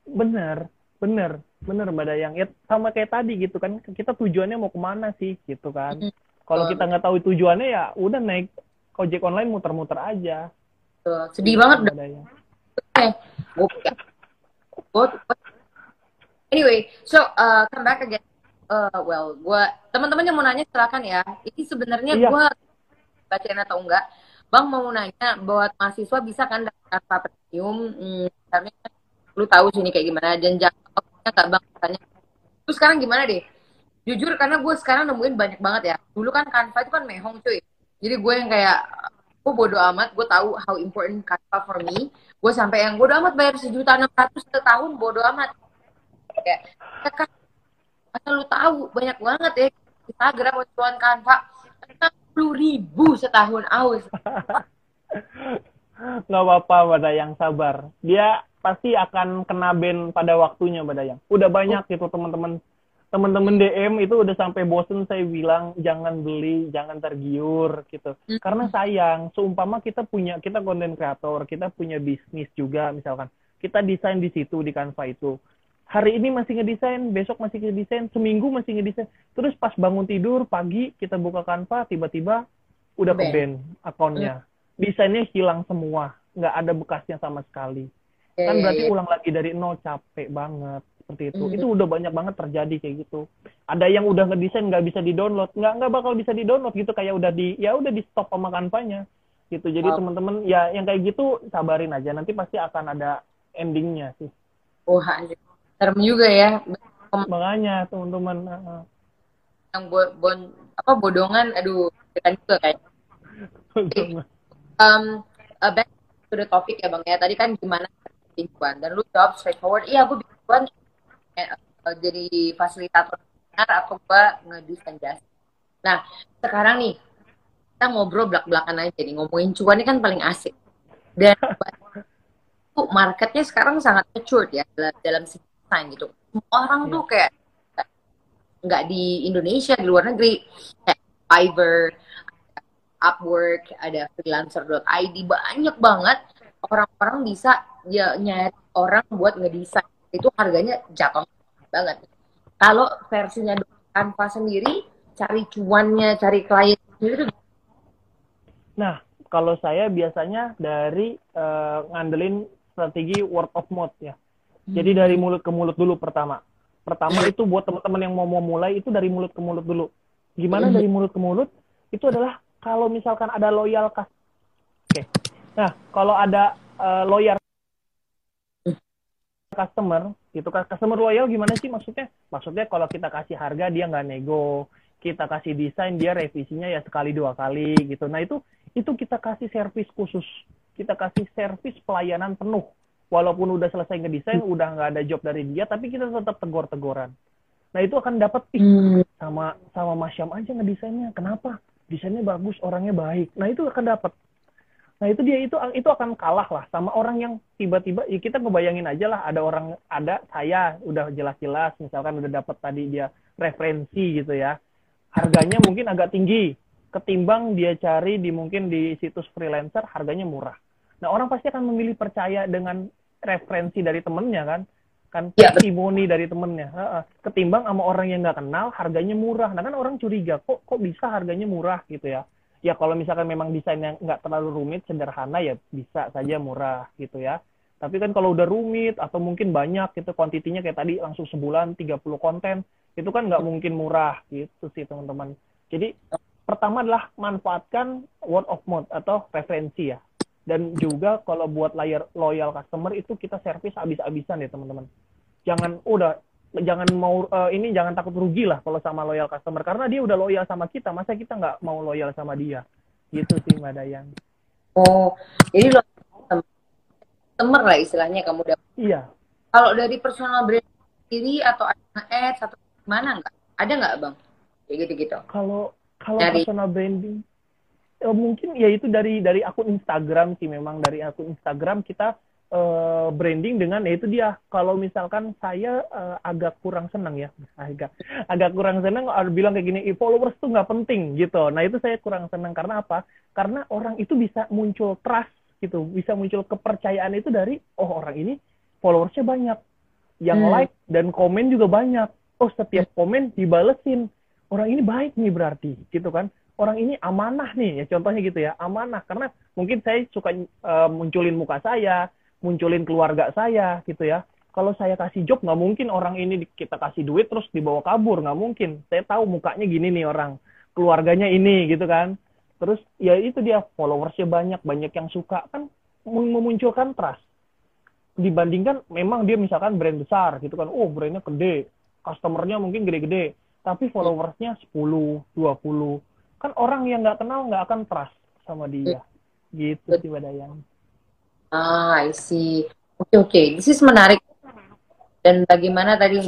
bener bener bener mbak Dayang ya sama kayak tadi gitu kan kita tujuannya mau ke mana sih gitu kan kalau kita nggak tahu tujuannya ya udah naik ojek online muter-muter aja Sedih banget Mbak Dayang. Eh, gue Anyway, so uh, come back again. uh, well, gue teman-teman yang mau nanya silakan ya. Ini sebenarnya Iya. gue bacain atau enggak. Bang mau nanya buat mahasiswa bisa kan dapat Canva Premium? Hmm, misalnya lu tahu sini kayak gimana dan jangka waktunya nggak bang katanya. Terus sekarang gimana deh? Jujur karena gue sekarang nemuin banyak banget ya. Dulu kan Canva itu kan mehong cuy. Jadi gue yang kayak gue bodo amat, gue tahu how important Canva for me. Gue sampai yang bodo amat bayar sejuta enam ratus setahun bodo amat. Kayak, ya kan, asal lu tahu banyak banget ya Instagram jualan Canva enam puluh ribu setahun aus. [LAUGHS] nggak apa-apa Badayang sabar. Dia pasti akan kena ban pada waktunya Badayang udah banyak gitu teman-teman. Teman-teman DM itu udah sampai bosen saya bilang jangan beli jangan tergiur gitu. Hmm. karena sayang seumpama kita punya kita konten kreator kita punya bisnis juga misalkan. Kita desain di situ di Canva itu hari ini masih ngedesain besok masih ngedesain seminggu masih ngedesain terus pas bangun tidur pagi kita buka Canva tiba-tiba udah ke Ban. akunnya desainnya hilang semua nggak ada bekasnya sama sekali kan Iya, berarti iya, iya. ulang lagi dari nol capek banget seperti itu Mhm. itu udah banyak banget terjadi kayak gitu ada yang udah ngedesain nggak bisa di download nggak nggak bakal bisa di download gitu kayak udah di ya udah di stop sama kanvanya gitu jadi Oh. teman-teman ya yang kayak gitu sabarin aja nanti pasti akan ada endingnya sih anjir. Serem juga ya. makanya teman-teman uh, uh. Yang bo- bon- apa bodongan, aduh, kan juga kayak. Teman-teman. Um, uh, back to the topic ya bang ya. Tadi kan gimana bikin cuan dan lu jawab straightforward. Iya, gue bikin cuan eh, uh, jadi fasilitator atau gue ngedesain jasa. Nah, sekarang nih kita ngobrol belak-belakan aja nih ngomongin cuan ini kan paling asik. Dan [LAUGHS] marketnya sekarang sangat mature ya dalam, dalam segi desain gitu. Semua Orang tuh kayak nggak di Indonesia di luar negeri kayak Fiverr, Upwork, ada freelancer.id banyak banget orang-orang bisa ya nyari orang buat ngedesain itu harganya jatuh banget. Kalau versinya Canva sendiri cari cuannya, cari klien sendiri Nah, kalau saya biasanya dari eh, ngandelin strategi word of mouth ya. Jadi dari mulut ke mulut dulu pertama. Pertama itu buat teman-teman yang mau mau mulai itu dari mulut ke mulut dulu. Gimana Mhm. dari mulut ke mulut? Itu adalah kalau misalkan ada loyal kas- Oke. Nah, kalau ada eh, loyal customer, gitu kan customer loyal gimana sih maksudnya? Maksudnya kalau kita kasih harga dia nggak nego, kita kasih desain dia revisinya ya sekali dua kali gitu. Nah itu itu kita kasih servis khusus, kita kasih servis pelayanan penuh. Walaupun udah selesai ngedesain, udah nggak ada job dari dia, tapi kita tetap tegor-tegoran. Nah itu akan dapat ih Hmm. sama sama Mas Syam aja ngedesainnya. Kenapa? Desainnya bagus, orangnya baik. Nah itu akan dapat. Nah itu dia itu itu akan kalah lah sama orang yang tiba-tiba ya kita ngebayangin aja lah ada orang ada saya udah jelas-jelas misalkan udah dapat tadi dia referensi gitu ya harganya mungkin agak tinggi ketimbang dia cari di mungkin di situs freelancer harganya murah. Nah orang pasti akan memilih percaya dengan referensi dari temennya kan? Kan Ya, testimoni dari temennya. Heeh. ketimbang sama orang yang nggak kenal harganya murah. Nah kan orang curiga kok kok bisa harganya murah? gitu ya. Ya kalau misalkan memang desainnya nggak terlalu rumit sederhana ya bisa saja murah gitu ya. Tapi kan kalau udah rumit atau mungkin banyak gitu kuantitinya kayak tadi langsung sebulan 30 konten itu kan nggak mungkin murah gitu sih teman-teman. Jadi pertama adalah manfaatkan word of mouth atau referensi ya dan juga kalau buat layar loyal customer itu kita servis habis-habisan ya teman-teman jangan udah jangan mau eh, ini jangan takut rugi lah kalau sama loyal customer karena dia udah loyal sama kita masa kita nggak mau loyal sama dia gitu sih mbak Dayang Oh, jadi lo customer lah istilahnya kamu udah. iya Kalau dari personal brand sendiri atau ads atau gimana nggak? Ada nggak bang? Kayak gitu-gitu. kalau kalau Dari- personal branding eh, mungkin ya itu dari dari akun Instagram sih memang dari akun Instagram kita eh, branding dengan ya itu dia. Kalau misalkan saya eh, agak kurang senang ya [LAUGHS] agak agak kurang senang harus bilang kayak gini "Ih, followers tuh nggak penting gitu. Nah itu saya kurang senang. Karena apa? Karena orang itu bisa muncul trust gitu. Bisa muncul kepercayaan itu dari oh orang ini followersnya banyak yang Hmm. like dan komen juga banyak. Oh setiap komen dibalesin. Orang ini baik nih berarti gitu kan orang ini amanah nih ya contohnya gitu ya amanah. Karena mungkin saya suka eh, munculin muka saya munculin keluarga saya gitu ya. Kalau saya kasih job nggak mungkin orang ini kita kasih duit terus dibawa kabur nggak mungkin. Saya tahu mukanya gini nih orang keluarganya ini gitu kan. Terus ya itu dia followersnya banyak banyak yang suka. Kan memunculkan trust. Dibandingkan memang dia misalkan brand besar gitu kan. Oh brandnya gede customernya mungkin gede-gede. Tapi followersnya 10 20 kan orang yang nggak kenal nggak akan trust sama dia gitu sih Badayang ah I see oke okay, oke okay. this is menarik dan bagaimana tadi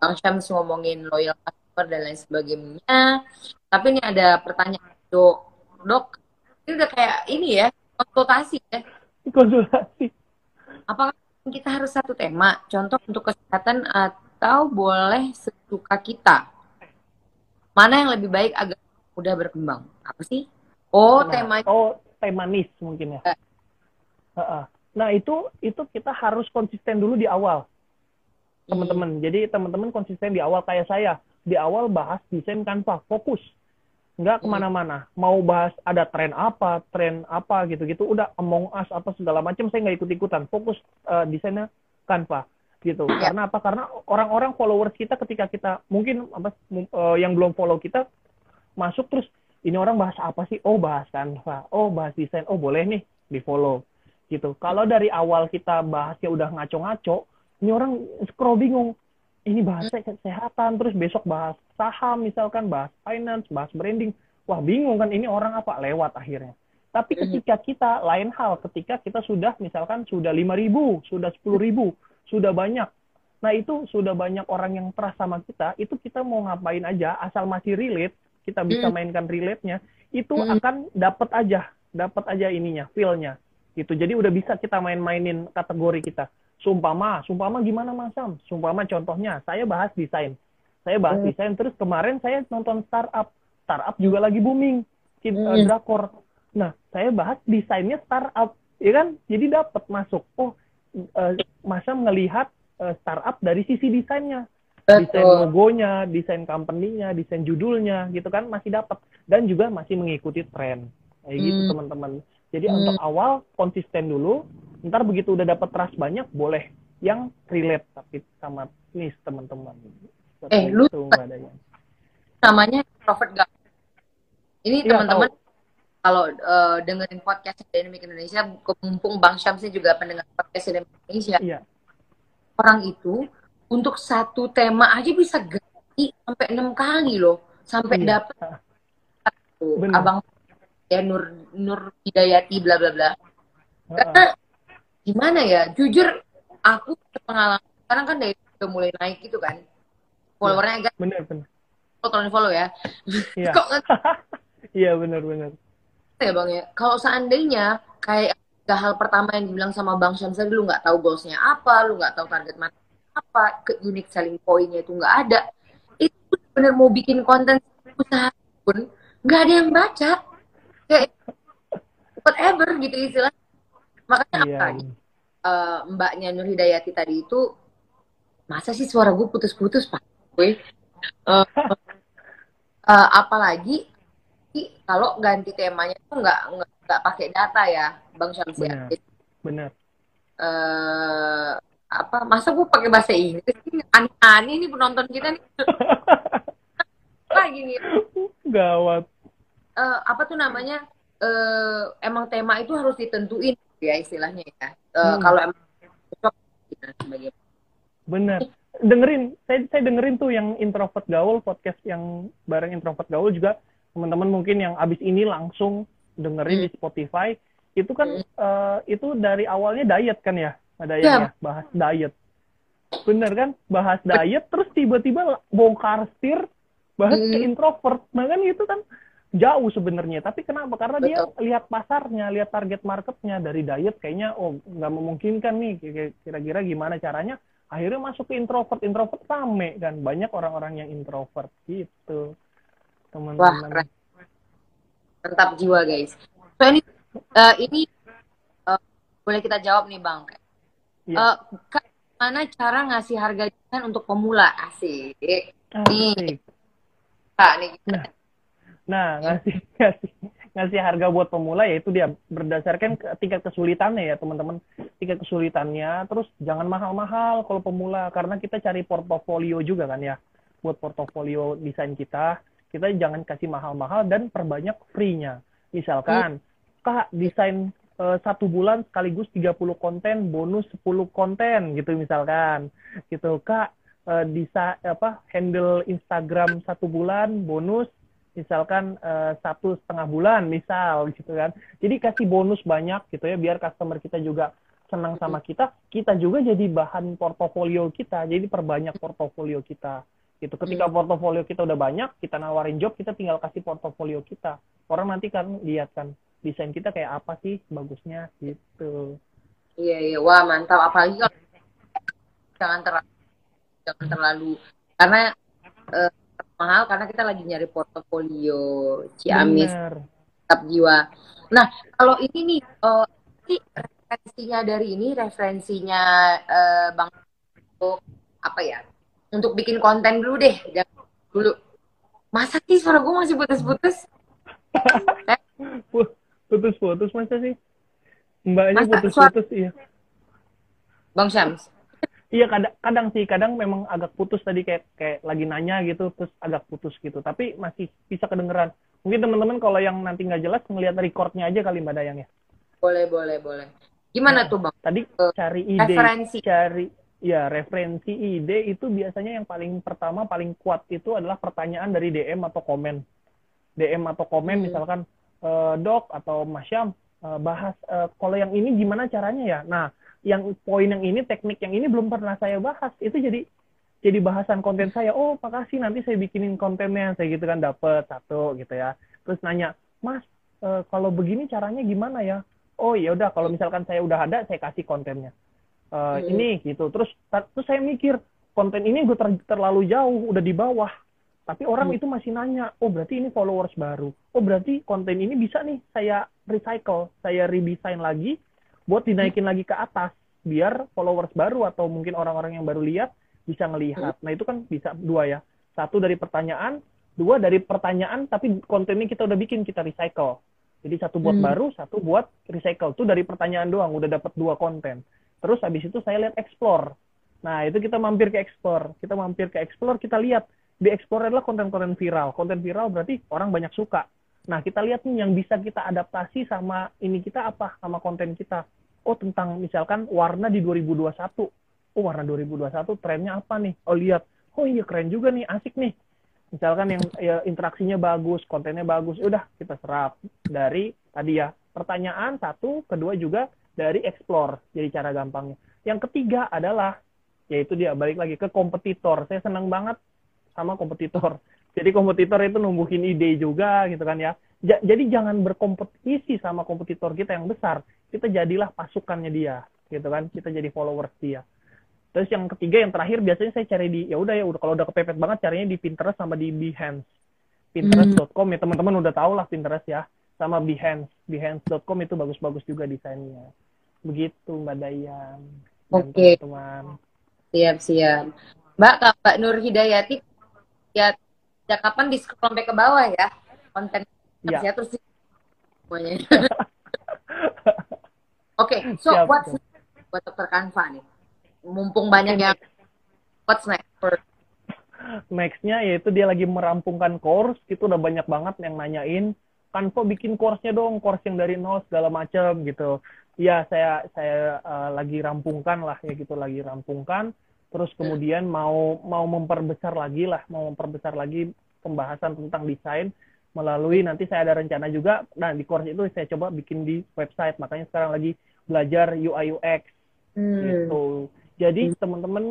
Bang Syams ngomongin loyal customer dan lain sebagainya. Tapi ini ada pertanyaan dok, dok ini udah kayak ini ya konsultasi ya. [LAUGHS] Konsultasi. Apakah kita harus satu tema, contoh untuk kesehatan atau boleh sesuka kita? Mana yang lebih baik agar mudah berkembang? Apa sih? Oh, nah, tema Oh, temanis mungkin ya. Uh. Nah, itu itu kita harus konsisten dulu di awal teman-teman. Jadi teman-teman konsisten di awal kayak saya. Di awal bahas desain Canva, fokus. Nggak ke mana-mana. Mau bahas ada tren apa, tren apa gitu-gitu. Udah Among Us apa segala macam saya nggak ikut-ikutan. Fokus uh, desainnya Canva gitu. Ya. Karena apa? Karena orang-orang followers kita ketika kita mungkin apa uh, yang belum follow kita masuk terus ini orang bahas apa sih? Oh bahas Canva. Oh bahas desain. Oh boleh nih di follow gitu. Kalau dari awal kita bahasnya udah ngaco-ngaco, ini orang scroll bingung ini bahas kesehatan terus besok bahas saham misalkan bahas finance bahas branding wah bingung kan ini orang apa lewat akhirnya tapi ketika kita lain hal ketika kita sudah misalkan sudah lima ribu sudah sepuluh ribu sudah banyak nah itu sudah banyak orang yang trust sama kita itu kita mau ngapain aja asal masih relate kita bisa mainkan relate-nya itu akan dapat aja dapat aja ininya feel-nya gitu jadi udah bisa kita main-mainin kategori kita Sumpama, sumpama gimana Mas Sam? Sumpama contohnya, saya bahas desain. Saya bahas hmm. desain, terus kemarin saya nonton startup. Startup juga lagi booming, hmm. uh, drakor. Nah, saya bahas desainnya startup, ya kan? Jadi dapat masuk. Oh, uh, Mas Sam ngelihat uh, startup dari sisi desainnya. Desain logonya, desain company-nya, desain judulnya, gitu kan masih dapat dan juga masih mengikuti tren. Kayak gitu hmm. teman-teman. Jadi hmm. untuk awal konsisten dulu, ntar begitu udah dapat trust banyak boleh yang relate tapi sama nih teman-teman eh lu namanya Robert Gak ini ya, teman-teman kalau uh, dengerin podcast Dynamic Indonesia mumpung Bang Syamsi juga pendengar podcast Dynamic Indonesia iya. orang itu untuk satu tema aja bisa ganti sampai enam kali loh. Sampai iya. dapat abang ya Nur Nur Hidayati bla bla bla. Karena gimana ya jujur aku pengalaman sekarang kan dari udah mulai naik gitu kan. Followernya agak bener bener. Tolong follow ya? Iya. [LAUGHS] Kok [LAUGHS] iya bener bener. Ya bang ya. Kalau seandainya kayak hal pertama yang dibilang sama bang Syamsa lu nggak tahu goalsnya apa lu nggak tahu target market apa ke unique selling pointnya itu nggak ada. Itu bener mau bikin konten usaha pun nggak ada yang baca. Kayak whatever gitu istilahnya makanya iya. apa uh, mbaknya Nur Hidayati tadi itu masa sih suara gue putus-putus pak? Gue uh, uh, apalagi kalau ganti temanya tuh nggak nggak pakai data ya bang Syamsi. Benar, benar. Uh, apa masa gue pakai bahasa Inggris aneh-aneh nih penonton kita nih [LAUGHS] lagi nih gawat uh, apa tuh namanya uh, emang tema itu harus ditentuin ya istilahnya ya. Uh, hmm. Kalau emang cocok kita sebagai Bener. Dengerin, saya saya dengerin tuh yang introvert gaul podcast yang bareng introvert gaul juga teman-teman mungkin yang abis ini langsung dengerin hmm. di Spotify itu kan hmm. uh, itu dari awalnya diet kan ya ada yang ya. bahas diet bener kan bahas diet terus tiba-tiba bongkar setir bahas hmm. ke introvert nah kan itu kan jauh sebenarnya. Tapi kenapa? Karena Betul. dia lihat pasarnya, lihat target marketnya dari diet kayaknya oh nggak memungkinkan nih. Kira-kira gimana caranya? Akhirnya masuk ke introvert, introvert rame kan. Banyak orang-orang yang introvert gitu, teman-teman. Mantap jiwa guys. So ini uh, ini uh, boleh kita jawab nih bang. Ya. Uh, mana cara ngasih harga untuk pemula asik. Nih. Nah, nih. Nah, Nah, ngasih [LAUGHS] ngasih ngasih harga buat pemula ya itu dia berdasarkan tingkat kesulitannya ya teman-teman tingkat kesulitannya terus jangan mahal-mahal kalau pemula karena kita cari portofolio juga kan ya buat portofolio desain kita kita jangan kasih mahal-mahal dan perbanyak free-nya misalkan hmm. kak desain uh, satu bulan sekaligus 30 konten bonus 10 konten gitu misalkan. Gitu kak. Uh, bisa apa handle Instagram satu bulan bonus misalkan uh, satu setengah bulan misal gitu kan. Jadi kasih bonus banyak gitu ya biar customer kita juga senang sama kita. Kita juga jadi bahan portofolio kita jadi perbanyak portofolio kita. Gitu ketika hmm. portofolio kita udah banyak kita nawarin job kita tinggal kasih portofolio kita. Orang nanti kan lihat kan desain kita kayak apa sih bagusnya gitu. Iya iya. Wah mantap. Apalagi kalau jangan terlalu jangan terlalu. Karena uh, mahal karena kita lagi nyari portofolio Ciamis. Tetap jiwa. Nah kalau ini nih uh, ini referensinya dari ini referensinya uh, bang untuk apa ya? Untuk bikin konten dulu deh. Jangan dulu. Masa sih suara gue masih putus-putus [LAUGHS] putus-putus masa sih mbaknya putus-putus iya bang Syams Iya kadang kadang sih kadang memang agak putus tadi kayak kayak lagi nanya gitu terus agak putus gitu tapi masih bisa kedengeran. Mungkin teman-teman kalau yang nanti nggak jelas ngelihat recordnya aja kali Mbak Dayang ya. Boleh boleh boleh. Gimana nah, tuh Bang? Tadi uh, cari ide, referensi. cari ya referensi ide itu biasanya yang paling pertama paling kuat itu adalah pertanyaan dari DM atau komen. DM atau komen hmm. misalkan dok atau Mas Syam e, bahas e, kalau yang ini gimana caranya ya. Nah yang poin yang ini teknik yang ini belum pernah saya bahas. Itu jadi jadi bahasan konten saya. Oh makasih nanti saya bikinin kontennya. Saya gitu kan dapet satu gitu ya. Terus nanya mas kalau begini caranya gimana ya? Oh ya udah kalau misalkan saya udah ada saya kasih kontennya. E, hmm. ini gitu. Terus terus saya mikir konten ini gue ter, terlalu jauh udah di bawah tapi orang hmm. itu masih nanya oh berarti ini followers baru oh berarti konten ini bisa nih saya recycle saya redesign lagi buat dinaikin lagi ke atas biar followers baru atau mungkin orang-orang yang baru lihat bisa ngelihat. Nah itu kan bisa dua ya. Satu dari pertanyaan, dua dari pertanyaan tapi kontennya kita udah bikin kita recycle. Jadi satu buat hmm. baru, satu buat recycle. Itu dari pertanyaan doang udah dapat dua konten. Terus habis itu saya lihat explore. Nah itu kita mampir ke explore. Kita mampir ke explore, kita lihat di explore adalah konten-konten viral. Konten viral berarti orang banyak suka. Nah, kita lihat nih yang bisa kita adaptasi sama ini kita apa, sama konten kita. Oh, tentang misalkan warna di 2021. Oh, warna 2021 trennya apa nih? Oh, lihat. Oh iya, keren juga nih, asik nih. Misalkan yang ya, interaksinya bagus, kontennya bagus, udah kita serap dari tadi ya pertanyaan satu, kedua juga dari explore. Jadi cara gampangnya. Yang ketiga adalah yaitu dia balik lagi ke kompetitor. Saya senang banget sama kompetitor jadi kompetitor itu numbuhin ide juga gitu kan ya. Ja, jadi jangan berkompetisi sama kompetitor kita yang besar. Kita jadilah pasukannya dia, gitu kan. Kita jadi followers dia. Terus yang ketiga yang terakhir biasanya saya cari di ya udah ya udah kalau udah kepepet banget carinya di Pinterest sama di Behance. Pinterest.com ya teman-teman udah tahu lah Pinterest ya sama Behance. Behance.com itu bagus-bagus juga desainnya. Begitu Mbak Dayan. Oke. Okay. Teman. Siap siap. Mbak Mbak Nur Hidayati ya sejak kapan di scroll sampai ke bawah ya konten ya. saya terus semuanya. [LAUGHS] Oke, okay, so Siap. what's next buat dokter Kanva nih? Mumpung banyak yang what's next for Nextnya yaitu dia lagi merampungkan course, itu udah banyak banget yang nanyain, Kanva bikin course-nya dong, course yang dari nol segala macam gitu. Ya saya saya uh, lagi rampungkan lah ya gitu, lagi rampungkan terus kemudian mau mau memperbesar lagi lah mau memperbesar lagi pembahasan tentang desain melalui nanti saya ada rencana juga. Nah di course itu saya coba bikin di website. Makanya sekarang lagi belajar UI UX hmm. gitu. Jadi hmm. teman-teman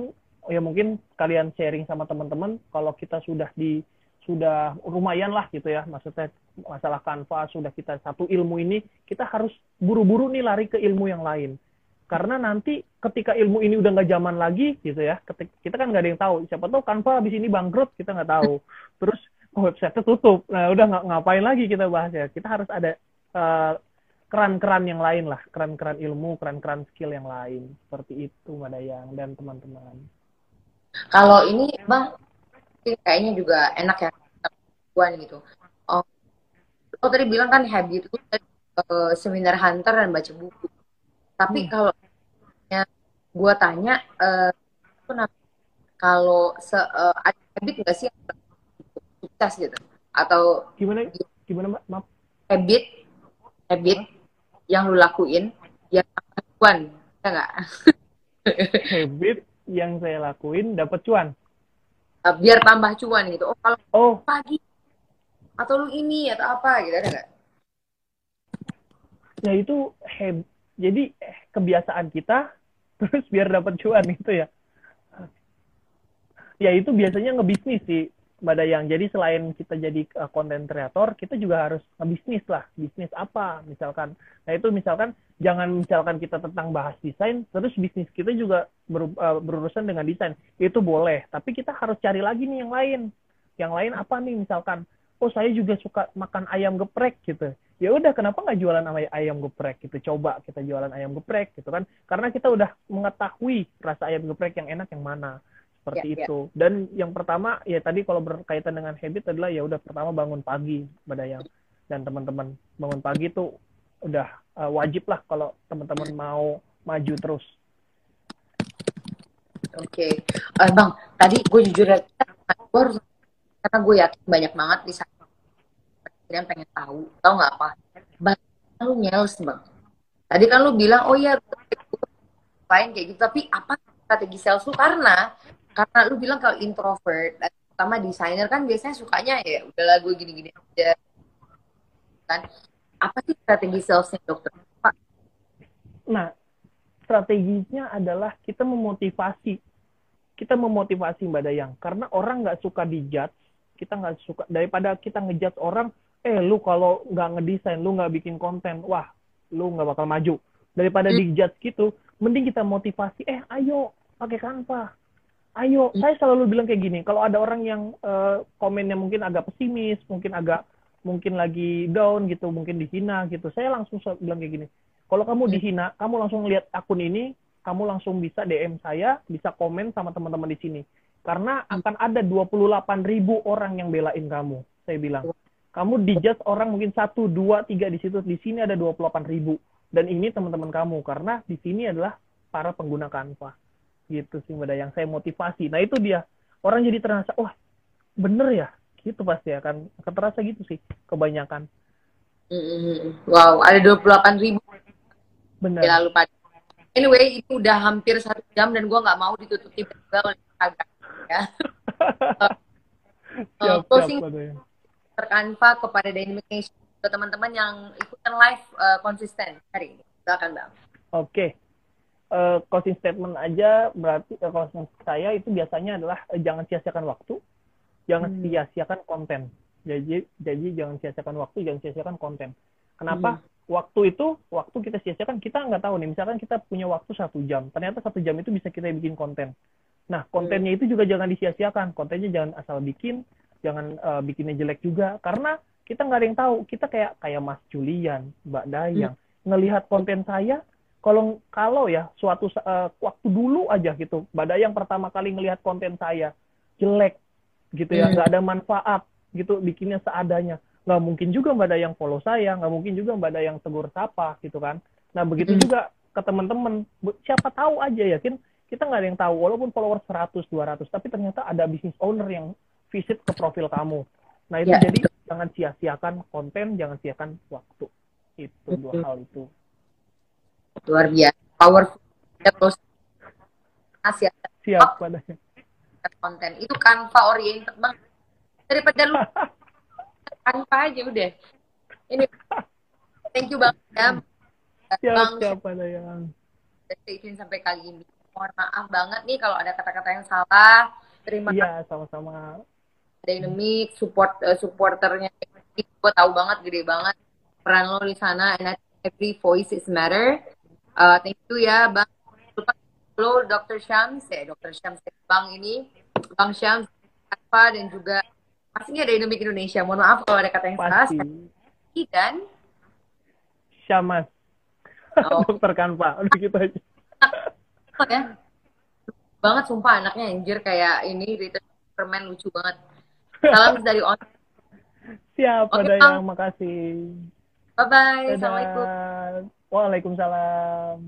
ya mungkin kalian sharing sama teman-teman kalau kita sudah di sudah lumayan lah gitu ya. Maksudnya masalah kanva sudah kita satu ilmu ini kita harus buru-buru nih lari ke ilmu yang lain karena nanti ketika ilmu ini udah nggak zaman lagi gitu ya ketika, kita kan nggak ada yang tahu. Siapa tahu Canva habis ini bangkrut kita nggak tahu. [LAUGHS] Terus website tutup. Nah udah nggak ngapain lagi kita bahas ya. Kita harus ada eh, keran-keran yang lain lah. Keran-keran ilmu keran-keran skill yang lain. Seperti itu Mbak Dayang dan teman-teman. Kalau ini bang kayaknya juga enak ya buan gitu. Oh oh tadi bilang kan habit itu uh, seminar hunter dan baca buku tapi hmm. kalau ya, gue tanya uh, kalau se uh, ada habit nggak sih sukses gitu? Atau gimana? gimana mbak? Maaf. habit habit huh? yang lu lakuin yang cuan ya nggak? [LAUGHS] Habit yang saya lakuin dapat cuan. Uh, biar tambah cuan gitu. Oh kalau oh. pagi atau lu ini atau apa gitu ada nggak? Ya itu heb jadi eh, kebiasaan kita [LAUGHS] terus biar dapat cuan itu ya ya itu biasanya ngebisnis sih Mbak Dayang. Jadi selain kita jadi konten uh, kreator, kita juga harus ngebisnis lah. Bisnis apa misalkan. Nah itu misalkan jangan misalkan kita tentang bahas desain, terus bisnis kita juga ber, uh, berurusan dengan desain. Itu boleh. Tapi kita harus cari lagi nih yang lain. Yang lain apa nih misalkan. Oh saya juga suka makan ayam geprek gitu. Ya udah kenapa nggak jualan ayam geprek gitu. Coba kita jualan ayam geprek gitu kan. Karena kita udah mengetahui rasa ayam geprek yang enak yang mana seperti ya, itu. Ya. Dan yang pertama ya tadi kalau berkaitan dengan habit adalah ya udah pertama bangun pagi Badayang dan teman-teman bangun pagi itu udah uh, wajib lah kalau teman-teman mau maju terus. Oke, okay. uh, eh, bang. Tadi gue jujur aja, gue harus karena gue yakin banyak banget di sana yang pengen tahu, tau nggak apa? Bang, lu nyels bang. Tadi kan lu bilang, oh ya, lain kayak gitu. Tapi apa strategi sales lu? Karena karena lu bilang kalau introvert pertama desainer kan biasanya sukanya ya udahlah gue gini-gini aja kan apa sih strategi salesnya dokter Pak? Nah strateginya adalah kita memotivasi kita memotivasi mbak Dayang karena orang nggak suka dijudge kita nggak suka daripada kita ngejudge orang eh lu kalau nggak ngedesain lu nggak bikin konten wah lu nggak bakal maju daripada hmm. dijudge gitu mending kita motivasi eh ayo pakai kanva ayo saya selalu bilang kayak gini kalau ada orang yang uh, komennya mungkin agak pesimis mungkin agak mungkin lagi down gitu mungkin dihina gitu saya langsung bilang kayak gini kalau kamu hmm. dihina kamu langsung lihat akun ini kamu langsung bisa DM saya bisa komen sama teman-teman di sini karena hmm. akan ada 28 ribu orang yang belain kamu saya bilang kamu dijudge orang mungkin satu dua tiga di situ di sini ada 28 ribu. Dan ini teman-teman kamu karena di sini adalah para pengguna Canva. Gitu sih mbak yang saya motivasi. Nah itu dia. Orang jadi terasa wah bener ya? Gitu pasti akan akan terasa gitu sih kebanyakan. Mm-hmm. wow ada dua puluh delapan ribu. Benar lalu pada anyway itu udah hampir satu jam dan gue nggak mau ditutup tiba-tiba oleh ya. [LAUGHS] Siap, uh, closing siap, terkanva kepada Dynamic Nation ke teman-teman yang ikutan live uh, konsisten hari ini silakan bang oke okay uh, closing statement aja berarti uh, closing saya itu biasanya adalah uh, jangan sia-siakan waktu, jangan hmm. sia-siakan konten. Jadi jadi jangan sia-siakan waktu, jangan sia-siakan konten. Kenapa? Hmm. Waktu itu, waktu kita sia-siakan, kita nggak tahu nih. Misalkan kita punya waktu satu jam, ternyata satu jam itu bisa kita bikin konten. Nah, kontennya hmm. itu juga jangan disia-siakan. Kontennya jangan asal bikin, jangan uh, bikinnya jelek juga. Karena kita nggak ada yang tahu. Kita kayak kayak Mas Julian, Mbak Dayang, hmm. ngelihat konten saya, kalau kalau ya suatu uh, waktu dulu aja gitu badai yang pertama kali ngelihat konten saya jelek gitu ya hmm. nggak ada manfaat gitu bikinnya seadanya nggak mungkin juga mbak yang follow saya nggak mungkin juga mbak yang tegur sapa gitu kan nah begitu hmm. juga ke teman-teman siapa tahu aja ya kan kita nggak ada yang tahu walaupun follower 100 200 tapi ternyata ada bisnis owner yang visit ke profil kamu. Nah itu yeah. jadi jangan sia-siakan konten jangan sia-siakan waktu. Itu dua hal itu. Luar biasa. Powerful. Asia siap. Padanya konten. Itu kanva oriented banget. Daripada lu [LAUGHS] kanva aja udah. Ini [LAUGHS] thank you banget ya. Siap, bang. siap yang sampai kali ini. Mohon maaf banget nih kalau ada kata-kata yang salah. Terima iya, kasih. sama-sama dynamic support uh, supporternya gue tahu banget gede banget peran lo di sana and every voice is matter Uh, thank you ya Bang. Halo Dr. Syams, ya Dr. Syams Bang ini, Bang Syams apa dan juga pastinya Dynamic Indonesia. Mohon maaf kalau ada kata yang salah. Pasti. Dan Syamas. Oh. [LAUGHS] Dokter Kanpa, udah gitu aja. ya. [LAUGHS] Banget sumpah anaknya anjir kayak ini Rita permen lucu banget. Salam dari on. Siap, Oke, ada Bang. yang makasih. Bye bye. Dadah. Assalamualaikum. Waalaikumsalam.